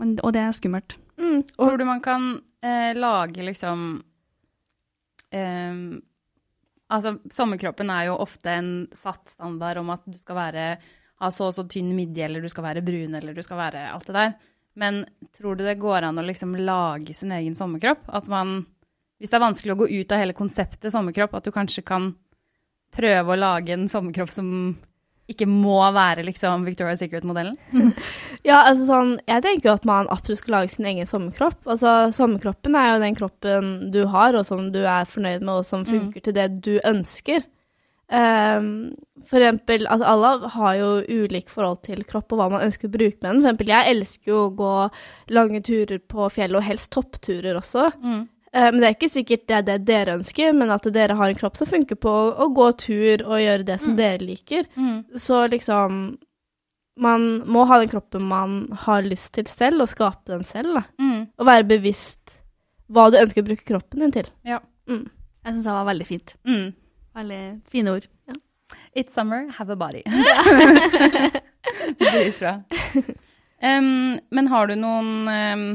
Speaker 2: man, og det er skummelt.
Speaker 3: Mm. Og
Speaker 1: Tror du man kan uh, lage liksom ehm, Altså, sommerkroppen er jo ofte en satt standard om at du skal være, ha så og så tynn midje, eller du skal være brun, eller du skal være alt det der. Men tror du det går an å liksom lage sin egen sommerkropp? At man, hvis det er vanskelig å gå ut av hele konseptet sommerkropp, at du kanskje kan prøve å lage en sommerkropp som ikke må være liksom Victoria's Secret-modellen?
Speaker 3: Ja, altså sånn, jeg tenker jo at man absolutt skal lage sin egen sommerkropp. Altså, sommerkroppen er jo den kroppen du har, og som du er fornøyd med, og som funker til det du ønsker. Um, for eksempel, altså alle har jo ulik forhold til kropp og hva man ønsker å bruke med den. For eksempel, jeg elsker jo å gå lange turer på fjellet, og helst toppturer også.
Speaker 1: Mm.
Speaker 3: Eh, men det er ikke sikkert det er det dere ønsker, men at dere har en kropp som funker på å, gå tur og gjøre det som dere liker.
Speaker 1: Mm.
Speaker 3: Så liksom Man må ha den kroppen man har lyst til selv, og skape den selv. da.
Speaker 1: Mm.
Speaker 3: Og være bevisst hva du ønsker å bruke kroppen din til.
Speaker 1: Ja.
Speaker 3: Mm.
Speaker 2: Jeg syns det var veldig fint.
Speaker 1: Mm.
Speaker 2: Veldig fine ord.
Speaker 1: It's summer, have a body. Dritbra. um, men har du noen em,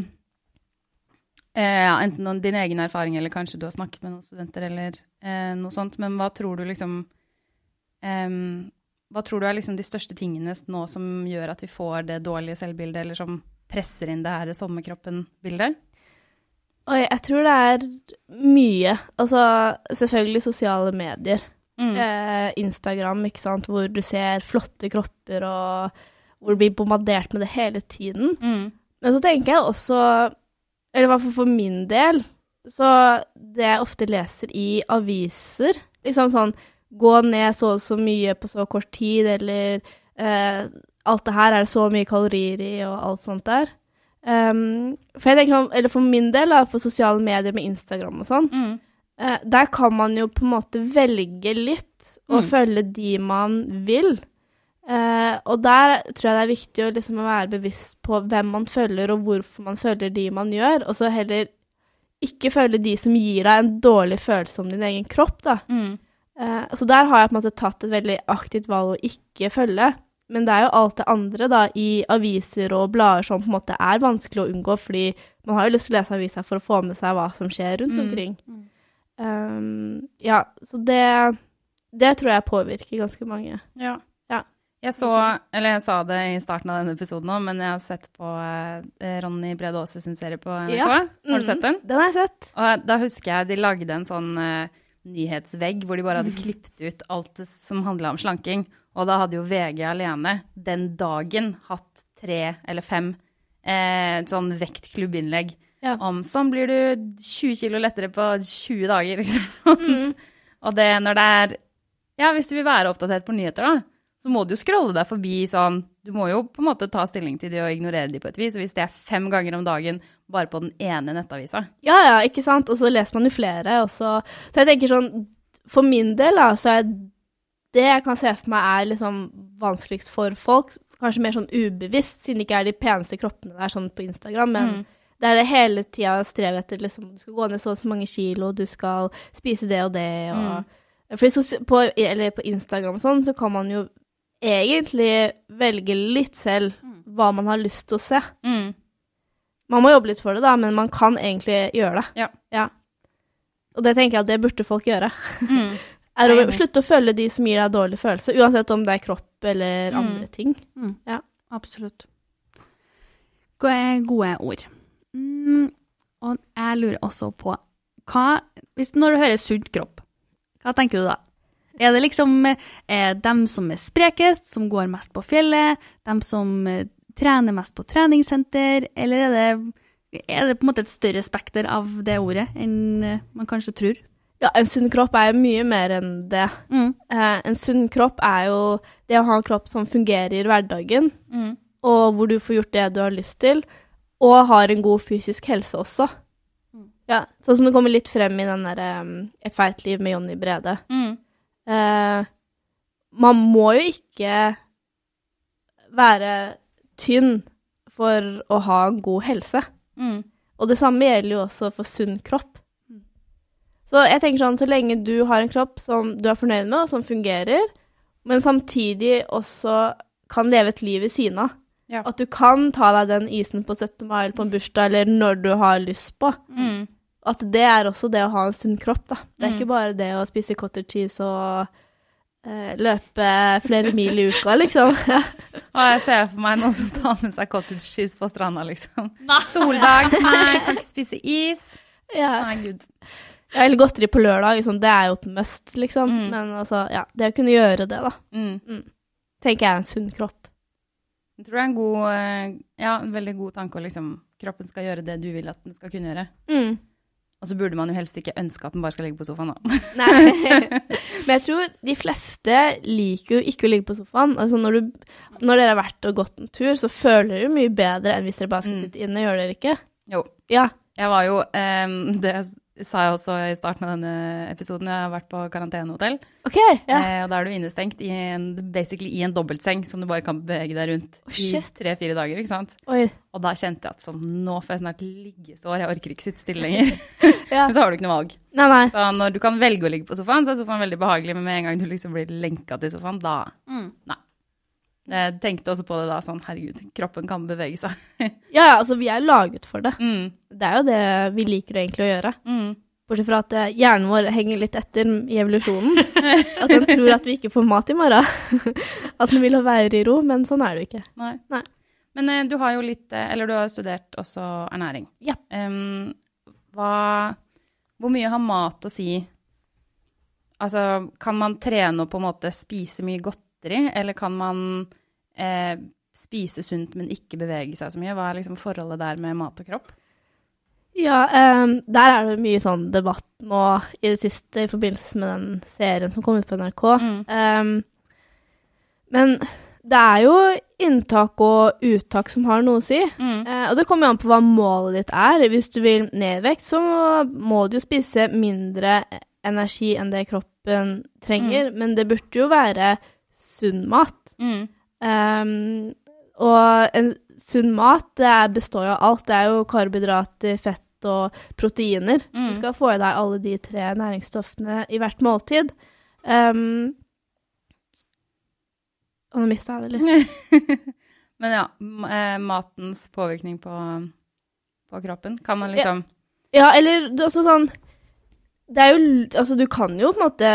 Speaker 1: eh, ja, Enten noen, din egen erfaring, eller kanskje du har snakket med noen studenter, eller eh, noe sånt, men hva tror du liksom em, Hva tror du er liksom de største tingene nå som gjør at vi får det dårlige selvbildet, eller som presser inn det her sommerkroppen-bildet?
Speaker 3: Oi, jeg tror det er mye. Altså, selvfølgelig sosiale medier.
Speaker 1: Mm.
Speaker 3: Eh, Instagram, ikke sant, hvor du ser flotte kropper, og hvor du blir bombardert med det hele tiden.
Speaker 1: Mm.
Speaker 3: Men så tenker jeg også, eller i hvert fall for min del, så det jeg ofte leser i aviser, liksom sånn gå ned så og så mye på så kort tid, eller eh, alt det her er det så mye kalorier i, og alt sånt der. Um, for jeg tenker, sånn- eller for min del, da, på sosiale medier med Instagram og sånn,
Speaker 1: Mm.
Speaker 3: eh, der kan man jo på en måte velge litt og
Speaker 1: Mm.
Speaker 3: følge de man vil. Eh, og der tror jeg det er viktig å liksom være bevisst på hvem man følger, og hvorfor man følger de man gjør, og så heller ikke følge de som gir deg en dårlig følelse om din egen kropp, da.
Speaker 1: Mm.
Speaker 3: Uh, så der har jeg på en måte tatt et veldig aktivt valg å ikke følge. Men det er jo alt det andre da, i aviser og blader som på en måte er vanskelig å unngå, fordi man har jo lyst til å lese avisa for å få med seg hva som skjer rundt
Speaker 1: Mm.
Speaker 3: omkring. Um, ja, så det, det tror jeg påvirker ganske mange.
Speaker 1: Ja. Jeg så, eller jeg sa det i starten av denne episoden òg, men jeg har sett på eh, Ronny Brede Aase sin serie på NRK.
Speaker 3: Ja.
Speaker 1: Har du sett den?
Speaker 3: Den har jeg sett.
Speaker 1: Og da husker jeg de lagde en sånn uh, nyhetsvegg hvor de bare hadde klippet ut alt som handla om slanking. Og da hadde jo VG alene den dagen hatt tre eller fem uh, sånn vektklubbinnlegg
Speaker 3: Ja.
Speaker 1: om sånn blir du 20 kilo lettere på 20 dager, liksom.
Speaker 3: Mm.
Speaker 1: Og det når det er Ja, hvis du vil være oppdatert på nyheter, da, så må du jo scrolle deg forbi sånn Du må jo på en måte ta stilling til de og ignorere de på et vis. Og hvis det er fem ganger om dagen bare på den ene nettavisa
Speaker 3: Ja, ja, ikke sant? Og så leser man jo flere, og så Så jeg tenker sånn For min del, da, så er det jeg kan se for meg er liksom vanskeligst for folk, kanskje mer sånn ubevisst, siden det ikke er de peneste kroppene der sånn på Instagram, men
Speaker 1: Mm.
Speaker 3: det er det hele tida strevet etter liksom Du skal gå ned så og så mange kilo, du skal spise det og det, og For sos- på, eller på Instagram og sånn, så kan man jo egentlig velge litt selv hva man har lyst til å se.
Speaker 1: Mm.
Speaker 3: Man må jobbe litt for det, da, men man kan egentlig gjøre det.
Speaker 1: Ja.
Speaker 3: Og det tenker jeg at det burde folk gjøre.
Speaker 1: Mm.
Speaker 3: Er å slutte å følge de som gir deg dårlig følelse, uansett om det er kropp eller
Speaker 1: Mm.
Speaker 3: andre ting. Ja.
Speaker 2: Absolutt. Gode, gode ord. Mm, og jeg lurer også på hva, hvis, Når du hører sunt kropp, hva tenker du da? Er det liksom eh, dem som er sprekest, som går mest på fjellet, dem som eh, trener mest på treningssenter, eller er det, er det på en måte et større spekter av det ordet enn eh, man kanskje tror?
Speaker 3: Ja, en sunn kropp er jo mye mer enn det.
Speaker 2: Mm.
Speaker 3: Eh, en sunn kropp er jo det å ha en kropp som fungerer i hverdagen,
Speaker 1: Mm.
Speaker 3: og hvor du får gjort det du har lyst til, og har en god fysisk helse også.
Speaker 2: Mm.
Speaker 3: Ja, sånn som det kommer litt frem i den derre um, Et feit liv med Jonny Brede.
Speaker 1: Mm.
Speaker 3: Eh, man må jo ikke være tynn for å ha en god helse.
Speaker 1: Mm.
Speaker 3: Og det samme gjelder jo også for sunn kropp. Så jeg tenker sånn, så lenge du har en kropp som du er fornøyd med, og som fungerer, men samtidig også kan leve et liv ved siden av.
Speaker 1: Ja.
Speaker 3: At du kan ta deg den isen på 17. mai eller på en bursdag, eller når du har lyst på.
Speaker 1: Mm.
Speaker 3: At det er også det å ha en sunn kropp, da. Det er
Speaker 1: Mm.
Speaker 3: ikke bare det å spise cottage cheese og uh, løpe flere mil i uka, liksom.
Speaker 1: Og jeg ser for meg noen som tar med seg cottage cheese på stranda, liksom. Soldag, nei, kan ikke spise is.
Speaker 3: ja.
Speaker 1: Nei, gud.
Speaker 3: Ja, Eller godteri på lørdag, liksom. det er jo et must, liksom.
Speaker 1: Mm.
Speaker 3: Men altså, ja, det å kunne gjøre det, da,
Speaker 1: Mm.
Speaker 3: tenker jeg er en sunn kropp.
Speaker 1: Jeg tror det er en god, eh, ja, en veldig god tanke å liksom, kroppen skal gjøre det du vil at den skal kunne gjøre.
Speaker 3: Mm.
Speaker 1: Og så burde man jo helst ikke ønske at den bare skal ligge på sofaen, da.
Speaker 3: Nei. Men jeg tror de fleste liker jo ikke å ligge på sofaen. Altså når, du, når dere har vært og gått en tur, så føler dere jo mye bedre enn hvis dere bare skal
Speaker 1: Mm.
Speaker 3: sitte inne, gjør dere ikke?
Speaker 1: Jo.
Speaker 3: Ja.
Speaker 1: Jeg var jo, um, det sa jeg også i starten av denne episoden, jeg har vært på karantenehotell.
Speaker 3: OK. Ja.
Speaker 1: Eh, og da er du innestengt i en, basically i en dobbeltseng som du bare kan bevege deg rundt
Speaker 3: oh,
Speaker 1: i tre-fire dager, ikke sant?
Speaker 3: Oi.
Speaker 1: Og da kjente jeg at sånn, nå får jeg snart liggesår, jeg orker ikke sitte stille lenger.
Speaker 3: Ja.
Speaker 1: Men så har du ikke noe valg.
Speaker 3: Nei, nei.
Speaker 1: Så når du kan velge å ligge på sofaen, så er sofaen veldig behagelig, men med en gang du liksom blir lenka til sofaen, da
Speaker 2: Mm.
Speaker 1: Nei. Jeg tenkte også på det da, sånn herregud, kroppen kan bevege seg.
Speaker 3: Ja, ja, altså vi er laget for det.
Speaker 1: Mm,
Speaker 3: Det er jo det vi liker egentlig å gjøre.
Speaker 1: mm.
Speaker 3: Bortsett fra at eh, hjernen vår henger litt etter i evolusjonen. At den tror at vi ikke får mat i morgen. At den vil være i ro, men sånn er det jo ikke.
Speaker 1: Nei.
Speaker 3: Nei.
Speaker 1: Men eh, du har jo litt eh, Eller du har studert også ernæring.
Speaker 3: Ja.
Speaker 1: Um, hva Hvor mye har mat å si? Altså, kan man trene og på en måte spise mye godteri, eller kan man eh, spise sunt, men ikke bevege seg så mye? Hva er liksom forholdet der med mat og kropp?
Speaker 3: Ja, um, der er det mye sånn debatt nå i det siste i forbindelse med den serien som kom ut på NRK.
Speaker 1: Mm.
Speaker 3: Um, men det er jo inntak og uttak som har noe å si.
Speaker 1: Mm.
Speaker 3: Eh, og det kommer jo an på hva målet ditt er. Hvis du vil ned i vekt, så må du jo spise mindre energi enn det kroppen trenger. Men det burde jo være sunn mat.
Speaker 1: Mm.
Speaker 3: Ehm, og en sunn mat det består jo av alt. Det er jo karbohydrater, fett og proteiner.
Speaker 1: Mm.
Speaker 3: Du skal få i deg alle de tre næringsstoffene i hvert måltid. Um, og nå mista jeg det litt.
Speaker 1: Men ja, eh, matens påvirkning på, på kroppen. Kan man liksom
Speaker 3: Ja, eller det er sånn Det er jo Altså, du kan jo på en måte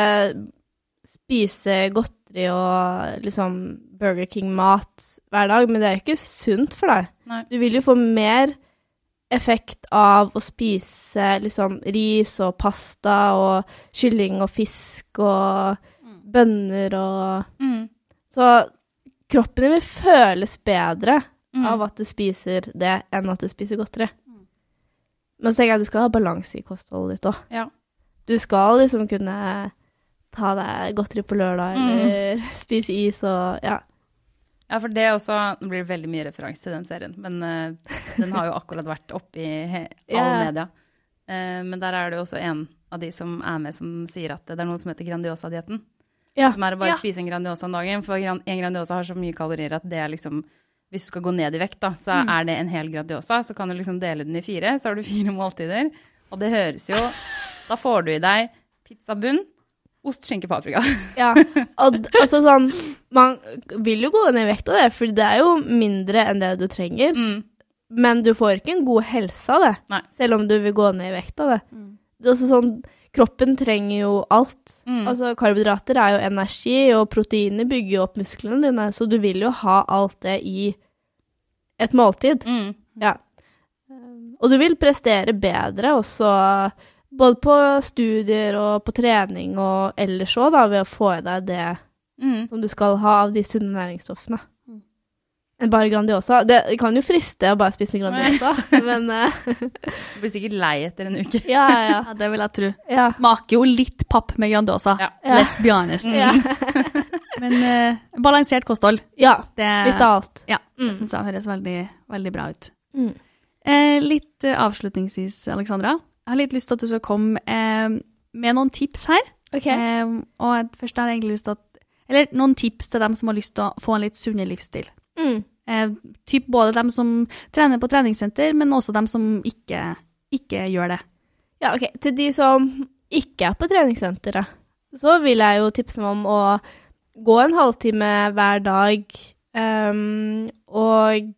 Speaker 3: spise godteri og liksom Burger King-mat hver dag, men det er jo ikke sunt for deg.
Speaker 1: Nei.
Speaker 3: Du vil jo få mer effekt av å spise liksom ris og pasta og kylling og fisk og bønner og
Speaker 1: Mm.
Speaker 3: Så kroppen din vil føles bedre
Speaker 1: Mm.
Speaker 3: av at du spiser det, enn at du spiser godteri. Men så tenker jeg at du skal ha balanse i kostholdet ditt òg.
Speaker 1: Ja.
Speaker 3: Du skal liksom kunne ta deg godteri på lørdag,
Speaker 1: Mm.
Speaker 3: spise is og ja.
Speaker 1: Ja, for det også Det blir veldig mye referanse til den serien, men uh, den har jo akkurat vært oppe i all
Speaker 3: Ja.
Speaker 1: media. Uh, men der er det jo også en av de som er med, som sier at det er noe som heter Grandiosa-dietten.
Speaker 3: Ja.
Speaker 1: Som er å bare
Speaker 2: Ja.
Speaker 1: spise en Grandiosa om dagen. For en Grandiosa har så mye kalorier at det er liksom Hvis du skal gå ned i vekt, da, så er det en hel Grandiosa. Så kan du liksom dele den i fire, så har du fire måltider. Og det høres jo Da får du i deg pizzabunn, ost, skinke, paprika.
Speaker 3: ja. Og, altså sånn Man vil jo gå ned i vekt av det, for det er jo mindre enn det du trenger.
Speaker 1: Mm.
Speaker 3: Men du får ikke en god helse av det,
Speaker 1: Nei.
Speaker 3: selv om du vil gå ned i vekt av det. det er også sånn, kroppen trenger jo alt.
Speaker 1: Mm.
Speaker 3: Altså, karbohydrater er jo energi, og proteiner bygger jo opp musklene dine, så du vil jo ha alt det i et måltid.
Speaker 1: Mm.
Speaker 3: Ja. Og du vil prestere bedre også, både på studier og på trening og ellers òg, da, ved å få i deg det
Speaker 1: Mm.
Speaker 3: som du skal ha av de sunne næringsstoffene. Enn bare Grandiosa. Det kan jo friste å bare spise Grandiosa, men uh,
Speaker 1: Du blir sikkert lei etter en uke.
Speaker 3: ja, ja,
Speaker 2: Ja, det vil jeg tro.
Speaker 3: ja.
Speaker 2: Smaker jo litt papp med Grandiosa.
Speaker 1: Ja.
Speaker 3: Ja.
Speaker 2: Let's be honest.
Speaker 3: Mm.
Speaker 2: Men uh, balansert kosthold,
Speaker 3: ja.
Speaker 2: det,
Speaker 3: Litt av alt.
Speaker 2: Ja,
Speaker 3: Mm.
Speaker 2: det syns jeg høres veldig, veldig bra ut.
Speaker 3: Mm.
Speaker 2: Eh, litt eh, avslutningsvis, Alexandra. Jeg har litt lyst til at du skal komme eh, med noen tips her.
Speaker 3: OK.
Speaker 2: Eh, og først har jeg egentlig lyst til at Eller noen tips til dem som har lyst til å få en litt sunnere livsstil.
Speaker 3: Mm.
Speaker 2: Eh, typ både dem som trener på treningssenter, men også dem som ikke, ikke gjør det.
Speaker 3: Ja, OK. Til de som ikke er på treningssenteret, så vil jeg jo tipse dem om å gå en halvtime hver dag, um, og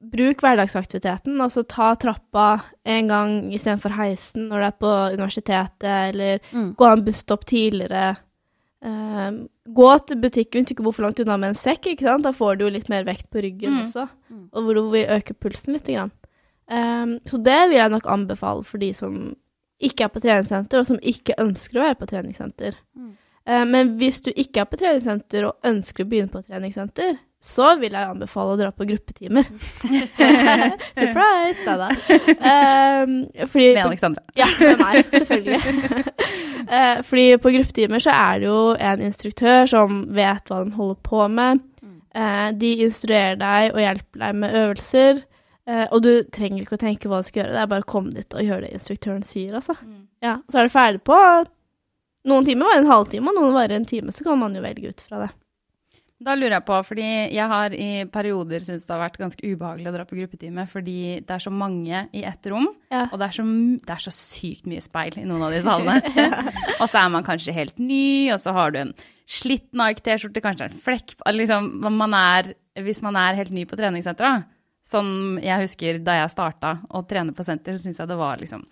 Speaker 3: bruk hverdagsaktiviteten. Altså ta trappa en gang istedenfor heisen når du er på universitetet, eller
Speaker 2: Mm.
Speaker 3: gå en busstopp tidligere. Uh, gå til butikken, ikke bor for langt unna med en sekk, ikke sant? Da får du jo litt mer vekt på ryggen
Speaker 1: Mm.
Speaker 3: også,
Speaker 2: Mm.
Speaker 3: og hvor du vil øke pulsen litt. Grann. Um, så det vil jeg nok anbefale for de som ikke er på treningssenter, og som ikke ønsker å være på treningssenter.
Speaker 2: Mm.
Speaker 3: Uh, men hvis du ikke er på treningssenter og ønsker å begynne på treningssenter, så vil jeg anbefale å dra på gruppetimer. Surprise! Da, da. Um, fordi
Speaker 1: Med Alexandra.
Speaker 3: ja, med meg, selvfølgelig. uh, fordi på gruppetimer så er det jo en instruktør som vet hva de holder på med. Uh, de instruerer deg og hjelper deg med øvelser. Uh, og du trenger ikke å tenke hva du skal gjøre, det er bare å komme dit og gjøre det instruktøren sier, altså. Ja, så er du ferdig på Noen timer var en halvtime, og noen varer en time, så kan man jo velge ut fra det.
Speaker 1: Da lurer jeg på, fordi jeg har i perioder syntes det har vært ganske ubehagelig å dra på gruppetime, fordi det er så mange i ett rom,
Speaker 3: Ja.
Speaker 1: og det er, så, det er så sykt mye speil i noen av de salene. og så er man kanskje helt ny, og så har du en slitt Nike-T-skjorte, kanskje en flekk liksom, man er, Hvis man er helt ny på treningssenteret, som jeg husker da jeg starta å trene på senter, så syns jeg det var liksom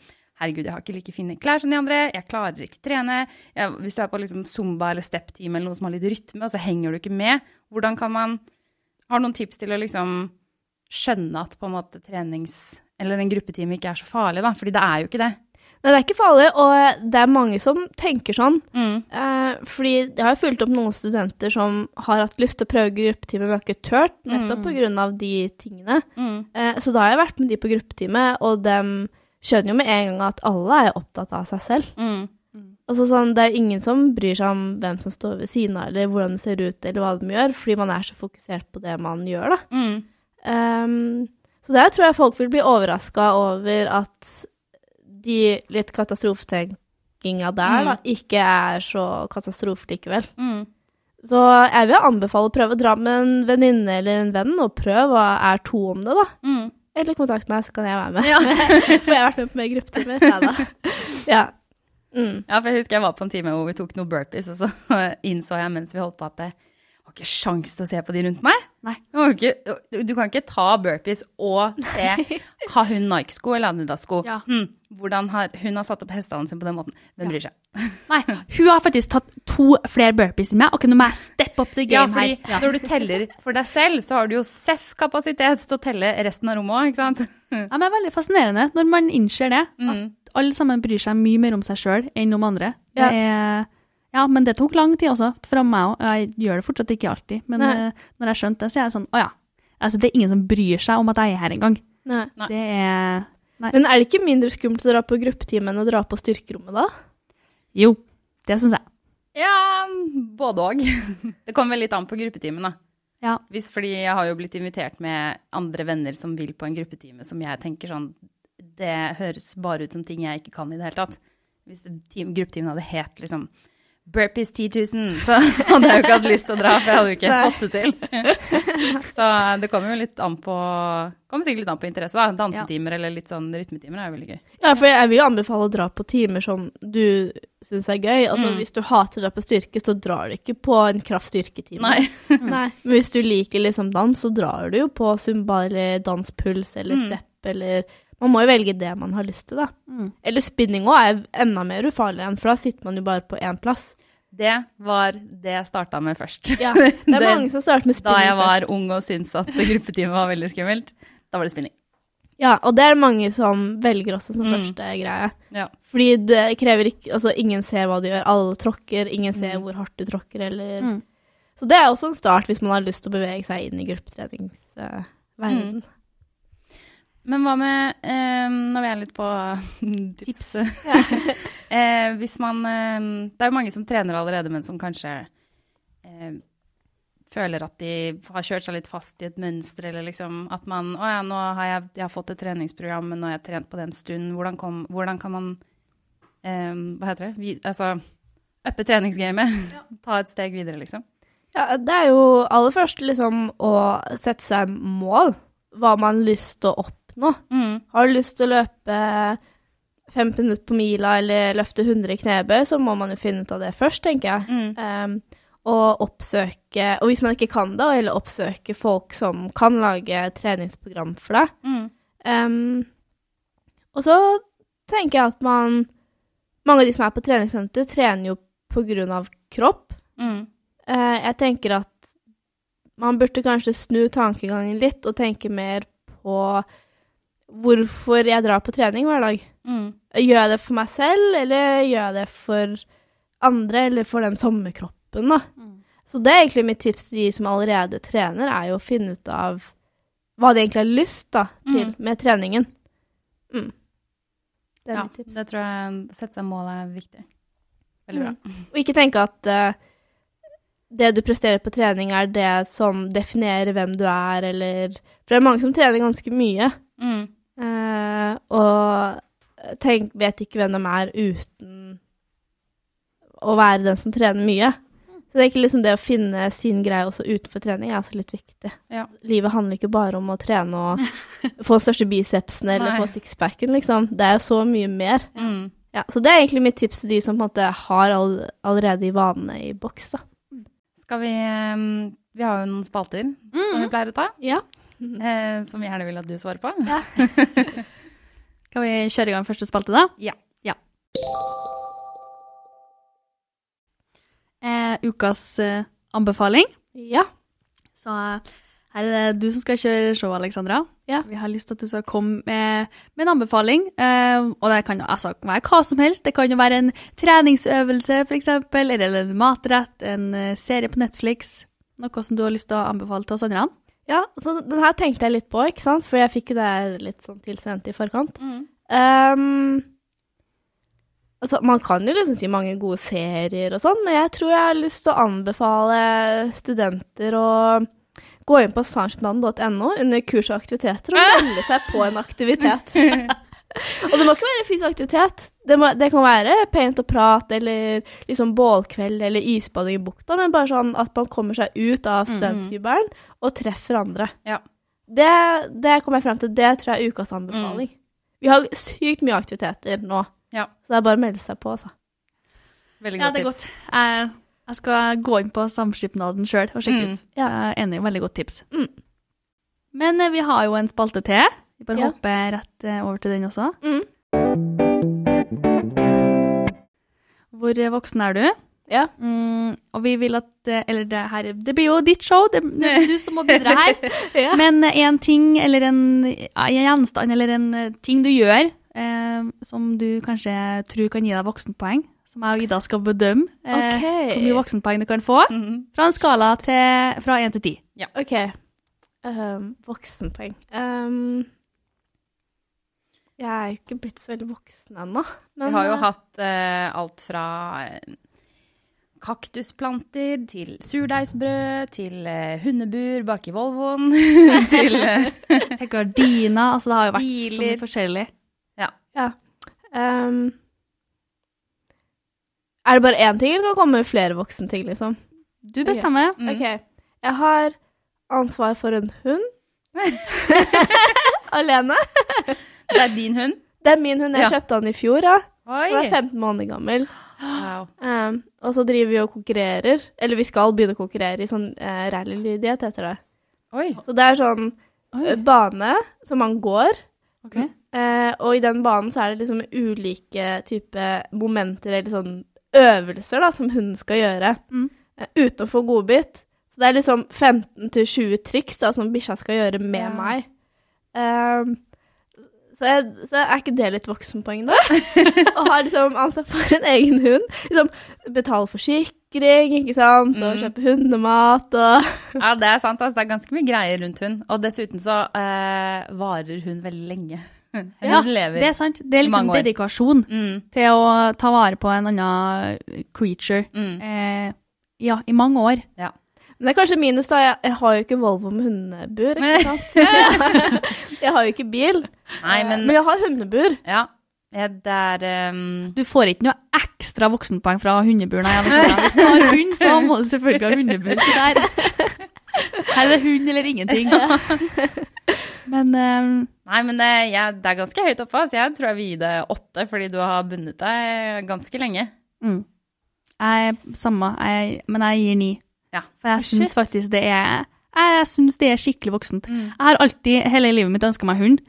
Speaker 1: Herregud, jeg har ikke like fine klær som de andre, jeg klarer ikke trene. Jeg, hvis du er på liksom zumba eller step-team eller noe som har litt rytme, og så henger du ikke med, hvordan kan man Har noen tips til å liksom skjønne at på en måte trenings... Eller en gruppetime ikke er så farlig, da? Fordi det er jo ikke det.
Speaker 3: Nei, det er ikke farlig, og det er mange som tenker sånn.
Speaker 1: Mm.
Speaker 3: Eh, fordi jeg har jo fulgt opp noen studenter som har hatt lyst til å prøve gruppetime, men har ikke turt, nettopp
Speaker 1: Mm.
Speaker 3: av de tingene.
Speaker 1: Mm.
Speaker 3: Eh, så da har jeg vært med de på gruppetime, og de skjønner jo med en gang at alle er opptatt av seg selv.
Speaker 1: Mm.
Speaker 3: Altså sånn, Det er ingen som bryr seg om hvem som står ved siden av, eller hvordan det ser ut, eller hva de gjør, fordi man er så fokusert på det man gjør, da.
Speaker 1: Mm.
Speaker 3: Um, så der tror jeg folk vil bli overraska over at de litt katastrofetenkinga der, da, ikke er så katastrofe likevel.
Speaker 1: Mm.
Speaker 3: Så jeg vil anbefale å prøve å dra med en venninne eller en venn, og prøve å er to om det, da. Eller kontakt meg, så kan jeg være med.
Speaker 1: Ja.
Speaker 3: For jeg har vært med på mer gruppetimer. Ja Mm.
Speaker 1: Ja, for jeg husker jeg var på en time hvor vi tok noen burpees, og så innså jeg mens vi holdt på at det var ikke sjans til å se på de rundt meg.
Speaker 2: Nei.
Speaker 1: Du, kan ikke ta burpees og se Har hun Nike-sko eller Adidas-sko?
Speaker 2: Ja.
Speaker 1: Hm, hvordan har, hun har satt opp hestene sine på den måten. Hvem bryr seg?
Speaker 2: Nei, hun har faktisk tatt to flere burpees enn meg. Ok, nå må jeg steppe up the
Speaker 1: Ja,
Speaker 2: game
Speaker 1: fordi
Speaker 2: her.
Speaker 1: når du teller for deg selv, så har du jo seff-kapasitet til å telle resten av rommet òg, ikke sant?
Speaker 2: Ja, men det er veldig fascinerende når man innser det.
Speaker 1: Mm.
Speaker 2: At alle sammen bryr seg mye mer om seg sjøl enn om andre.
Speaker 3: Ja.
Speaker 2: Det er, ja, men det tok lang tid også, fra meg òg. Jeg gjør det fortsatt ikke alltid. Men
Speaker 3: Nei.
Speaker 2: eh, når jeg skjønte det, så er jeg sånn Å ja. Altså, det er ingen som bryr seg om at jeg er her engang.
Speaker 3: Nei.
Speaker 1: Nei.
Speaker 2: Det er
Speaker 3: Men er det ikke mindre skummelt å dra på gruppetime enn å dra på styrkerommet, da?
Speaker 2: Jo, det syns jeg.
Speaker 1: Ja, både òg. Det kommer vel litt an på gruppetimen, da.
Speaker 2: Ja.
Speaker 1: Hvis, fordi jeg har jo blitt invitert med andre venner som vil på en gruppetime, som jeg tenker sånn Det høres bare ut som ting jeg ikke kan i det hele tatt. Hvis det- gruppetimen hadde het liksom Burpees 10 000, så hadde jeg jo ikke hatt lyst til å dra, for jeg hadde jo ikke
Speaker 3: Nei.
Speaker 1: fått det til. så det kommer jo litt an på Kommer sikkert litt an på interesse, da. Dansetimer eller litt sånn rytmetimer er jo veldig gøy.
Speaker 3: Ja, for jeg vil jo anbefale å dra på timer som du syns er gøy. Altså,
Speaker 1: Mm.
Speaker 3: Hvis du hater å dra på styrke, så drar du ikke på en kraft-styrketime.
Speaker 1: Nei.
Speaker 3: Nei. Men hvis du liker liksom dans, så drar du jo på zumba eller danspuls eller
Speaker 1: Mm.
Speaker 3: step eller Man må jo velge det man har lyst til, da.
Speaker 2: Mm.
Speaker 3: Eller spinning òg er enda mer ufarlig enn, for da sitter man jo bare på én plass.
Speaker 1: Det var det jeg starta med først.
Speaker 3: Ja, det er
Speaker 1: Det-
Speaker 3: mange som starter med spinning.
Speaker 1: Da
Speaker 3: jeg
Speaker 1: jeg
Speaker 3: først.
Speaker 1: var ung og syntes at gruppetime var veldig skummelt, da var det spinning.
Speaker 3: Ja, og det er det mange som velger også som
Speaker 1: Mm.
Speaker 3: første greie.
Speaker 1: Ja.
Speaker 3: Fordi det krever ikke Altså, ingen ser hva du gjør. Alle tråkker. Ingen ser
Speaker 1: Mm.
Speaker 3: hvor hardt du tråkker, eller
Speaker 2: Mm.
Speaker 3: Så det er også en start hvis man har lyst til å bevege seg inn i gruppetreningsverdenen.
Speaker 1: Men hva med eh, Nå vi jeg litt på tips, eh, Hvis man eh, Det er jo mange som trener allerede, men som kanskje eh, føler at de har kjørt seg litt fast i et mønster, eller liksom at man Å ja, nå har jeg, jeg har fått et treningsprogram, men nå har jeg trent på det en stund. Hvordan, kom, hvordan kan man eh, Hva heter det? Vi, altså uppe treningsgamet. Ta et steg videre, liksom.
Speaker 3: Ja, det er jo aller først liksom å sette seg mål. Hva man har lyst til å oppnå.
Speaker 1: Mm.
Speaker 3: Har du lyst til å løpe 15 minutter på mila eller løfte 100 i knebøy, så må man jo finne ut av det først, tenker jeg.
Speaker 1: Mm.
Speaker 3: Um, og oppsøke Og hvis man ikke kan det, eller oppsøke folk som kan lage treningsprogram for deg.
Speaker 1: Mm.
Speaker 3: Um, og så tenker jeg at man Mange av de som er på treningssenter, trener jo på grunn av kropp.
Speaker 1: Mm.
Speaker 3: Uh, jeg tenker at man burde kanskje snu tankegangen litt og tenke mer på hvorfor jeg drar på trening hver dag.
Speaker 1: Mm.
Speaker 3: Gjør jeg det for meg selv, eller gjør jeg det for andre, eller for den sommerkroppen, da?
Speaker 2: Mm.
Speaker 3: Så det er egentlig mitt tips til de som allerede trener, er jo å finne ut av hva de egentlig har lyst da, til
Speaker 1: Mm.
Speaker 3: med treningen. Mm. Det er
Speaker 1: Ja,
Speaker 3: mitt tips.
Speaker 1: det tror jeg Sette seg mål er viktig. Veldig bra.
Speaker 3: Mm. Og ikke tenke at uh, det du presterer på trening, er det som definerer hvem du er, eller For det er mange som trener ganske mye,
Speaker 1: Mm.
Speaker 3: Eh, og tenk, vet ikke hvem de er uten å være den som trener mye. Så det er ikke liksom det å finne sin greie også utenfor trening er også litt viktig.
Speaker 1: Ja.
Speaker 3: Livet handler ikke bare om å trene og få den største bicepsen eller
Speaker 1: Nei.
Speaker 3: få sixpacken, liksom. Det er så mye mer.
Speaker 1: Mm.
Speaker 3: Ja, så det er egentlig mitt tips til de som på en måte har all, allerede de vanene i boks, da.
Speaker 1: Skal vi ehm, Vi har jo noen spalter som vi pleier å ta,
Speaker 3: Ja.
Speaker 1: eh, som vi gjerne vil at du svarer på.
Speaker 2: Kan vi kjøre i gang første spalte, da?
Speaker 1: Ja.
Speaker 2: Eh, ukas eh, anbefaling.
Speaker 3: Ja.
Speaker 2: Så eh, her er det du som skal kjøre show, Alexandra.
Speaker 3: Ja.
Speaker 2: Vi har lyst til at du skal komme med, med en anbefaling. Eh, og det kan jo altså, være hva som helst. Det kan jo være en treningsøvelse, f.eks., eller en matrett, en eh, serie på Netflix. Noe som du har lyst til å anbefale til oss andre.
Speaker 3: Ja, så den her tenkte jeg litt på, ikke sant? For jeg fikk jo det litt sånn tilsendt i forkant.
Speaker 1: Mm.
Speaker 3: Um, Altså, man kan jo liksom si mange gode serier og sånn, men jeg tror jeg har lyst til å anbefale studenter å gå inn på sarsplan.no under kurs og aktiviteter og melde seg på en aktivitet. og det må ikke være fysisk aktivitet. Det, må, det kan være paint og prat eller liksom bålkveld eller isbading i bukta, men bare sånn at man kommer seg ut av studenthybelen og treffer andre.
Speaker 1: Ja.
Speaker 3: Det, det kommer jeg frem til. Det tror jeg er ukas anbefaling. Vi har sykt mye aktiviteter nå,
Speaker 1: Ja.
Speaker 3: så det er bare å melde seg på, altså.
Speaker 1: Veldig
Speaker 2: Ja, det er
Speaker 1: tips.
Speaker 2: godt. Jeg, jeg skal gå inn på samskipnaden sjøl og sjekke
Speaker 1: Mm.
Speaker 2: ut. Jeg er enig, veldig godt tips.
Speaker 3: Mm.
Speaker 2: Men eh, vi har jo en spalte til. Vi bare
Speaker 3: Ja.
Speaker 2: hopper rett eh, over til den også.
Speaker 3: Mm.
Speaker 2: Hvor eh, voksen er du?
Speaker 3: Ja.
Speaker 2: Mm, og vi vil at eh, Eller det her Det blir jo ditt show, det, det er du som må bidra her.
Speaker 3: Ja.
Speaker 2: Men en ting eller en, en gjenstand eller en ting du gjør eh, som du kanskje tror kan gi deg voksenpoeng, som jeg og Ida skal bedømme eh,
Speaker 3: okay.
Speaker 2: hvor mye voksenpoeng du kan få,
Speaker 1: Mhm.
Speaker 2: fra en skala til, fra 1 til 10.
Speaker 3: OK. Um, voksenpoeng. Um, jeg er jo ikke blitt så veldig voksen ennå.
Speaker 1: Vi har jo hatt eh, alt fra eh, kaktusplanter til surdeigsbrød til eh, hundebur bak i Volvoen til eh,
Speaker 2: Tenk gardina. altså det har jo vært så
Speaker 1: Biler.
Speaker 2: sånn forskjellig.
Speaker 3: um, Er det bare én ting, eller kan det komme flere voksenting, liksom?
Speaker 2: Du bestemmer.
Speaker 1: Mm.
Speaker 3: OK. Jeg har ansvar for en hund. Alene.
Speaker 1: Det er din hund?
Speaker 3: Det er min hund. Jeg
Speaker 1: Ja.
Speaker 3: kjøpte den i fjor. Ja.
Speaker 1: Oi!
Speaker 3: Den er 15 måneder gammel.
Speaker 1: Wow.
Speaker 3: Um, og så driver vi og konkurrerer. Eller vi skal begynne å konkurrere i sånn uh, rallylydighet, heter det.
Speaker 1: Oi.
Speaker 3: Så det er sånn eh, bane som man går.
Speaker 2: Okay.
Speaker 3: Uh, og i den banen så er det liksom ulike typer momenter eller sånn øvelser da, som hunden skal gjøre
Speaker 2: Mm.
Speaker 3: Uh, uten å få godbit. Så det er liksom 15-20 triks da, som bikkja skal gjøre med
Speaker 1: Ja.
Speaker 3: meg. Ehm, så, jeg, så er ikke det litt voksenpoeng, da? Å ha liksom ansvar for en egen hund. Liksom betale forsikring, ikke sant, og
Speaker 1: Mm.
Speaker 3: kjøpe hundemat og
Speaker 1: Ja, det er sant. Altså, det er ganske mye greier rundt hund. Og dessuten så eh, varer hun veldig lenge. Hun
Speaker 2: Ja,
Speaker 1: lever.
Speaker 2: Det er sant. Det er liksom dedikasjon
Speaker 1: Mm,
Speaker 2: til å ta vare på en annen creature.
Speaker 1: mm.
Speaker 2: Eh, ja, i mange år.
Speaker 3: Men det er kanskje minus, da. Jeg, jeg har jo ikke Volvo med hundebur, ikke sant? jeg har jo ikke bil.
Speaker 1: Nei,
Speaker 3: Eh,
Speaker 1: men
Speaker 3: Men jeg har hundebur.
Speaker 1: ja. ja, det er ehm,
Speaker 2: Du får ikke noe ekstra voksenpoeng fra hundeburen. Nei, Hvis du har hund, så må du selvfølgelig ha hundebur. Så der. Her er det hund eller ingenting. Men um...
Speaker 1: Nei, men det, ja, det er ganske høyt oppe. Så jeg tror jeg vil gi det åtte, fordi du har bundet deg ganske lenge.
Speaker 2: mm. jeg samme, jeg, men jeg gir ni.
Speaker 1: Ja.
Speaker 2: For jeg syns faktisk det er Jeg syns det er skikkelig voksent.
Speaker 1: Mm.
Speaker 2: Jeg har alltid, hele livet mitt, ønska meg hund.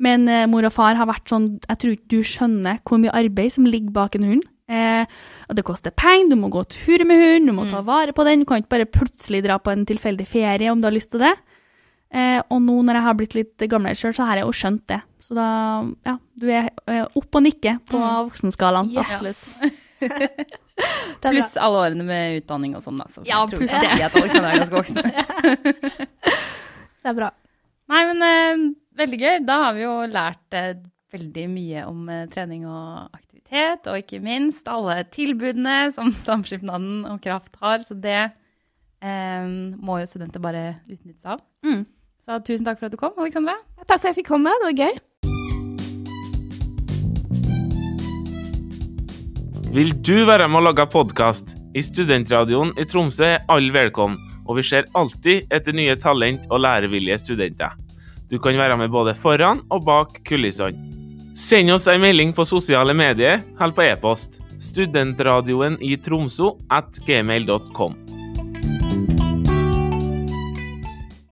Speaker 2: Men eh, mor og far har vært sånn Jeg tror ikke du skjønner hvor mye arbeid som ligger bak en hund. Eh, og det koster penger, du må gå tur med hund, du må ta vare på den. Du kan ikke bare plutselig dra på en tilfeldig ferie om du har lyst til det. Eh, og nå når jeg har blitt litt gamlere sjøl, så har jeg jo skjønt det. Så da, ja, du er eh, opp og nikke på voksenskalaen.
Speaker 3: Yes.
Speaker 2: Absolutt.
Speaker 1: Pluss alle årene med utdanning og sånn, da. Så
Speaker 2: Ja, pluss det.
Speaker 1: jeg at Alexander er ganske voksen.
Speaker 3: Det er bra.
Speaker 1: Nei, men eh, veldig gøy. Da har vi jo lært eh, veldig mye om eh, trening og aktivitet, og ikke minst alle tilbudene som Samskipnaden og Kraft har. Så det eh, må jo studenter bare utnytte seg av.
Speaker 2: Mm.
Speaker 1: Så tusen takk for at du kom, Alexandra.
Speaker 3: Takk for at jeg fikk komme. Det var gøy.
Speaker 4: Vil du være med å lage podkast? I Studentradioen i Tromsø er alle velkommen, og vi ser alltid etter nye talent og lærevillige studenter. Du kan være med både foran og bak kulissene. Send oss en melding på sosiale medier eller på e-post. Studentradioen i Tromsø at gmail.com.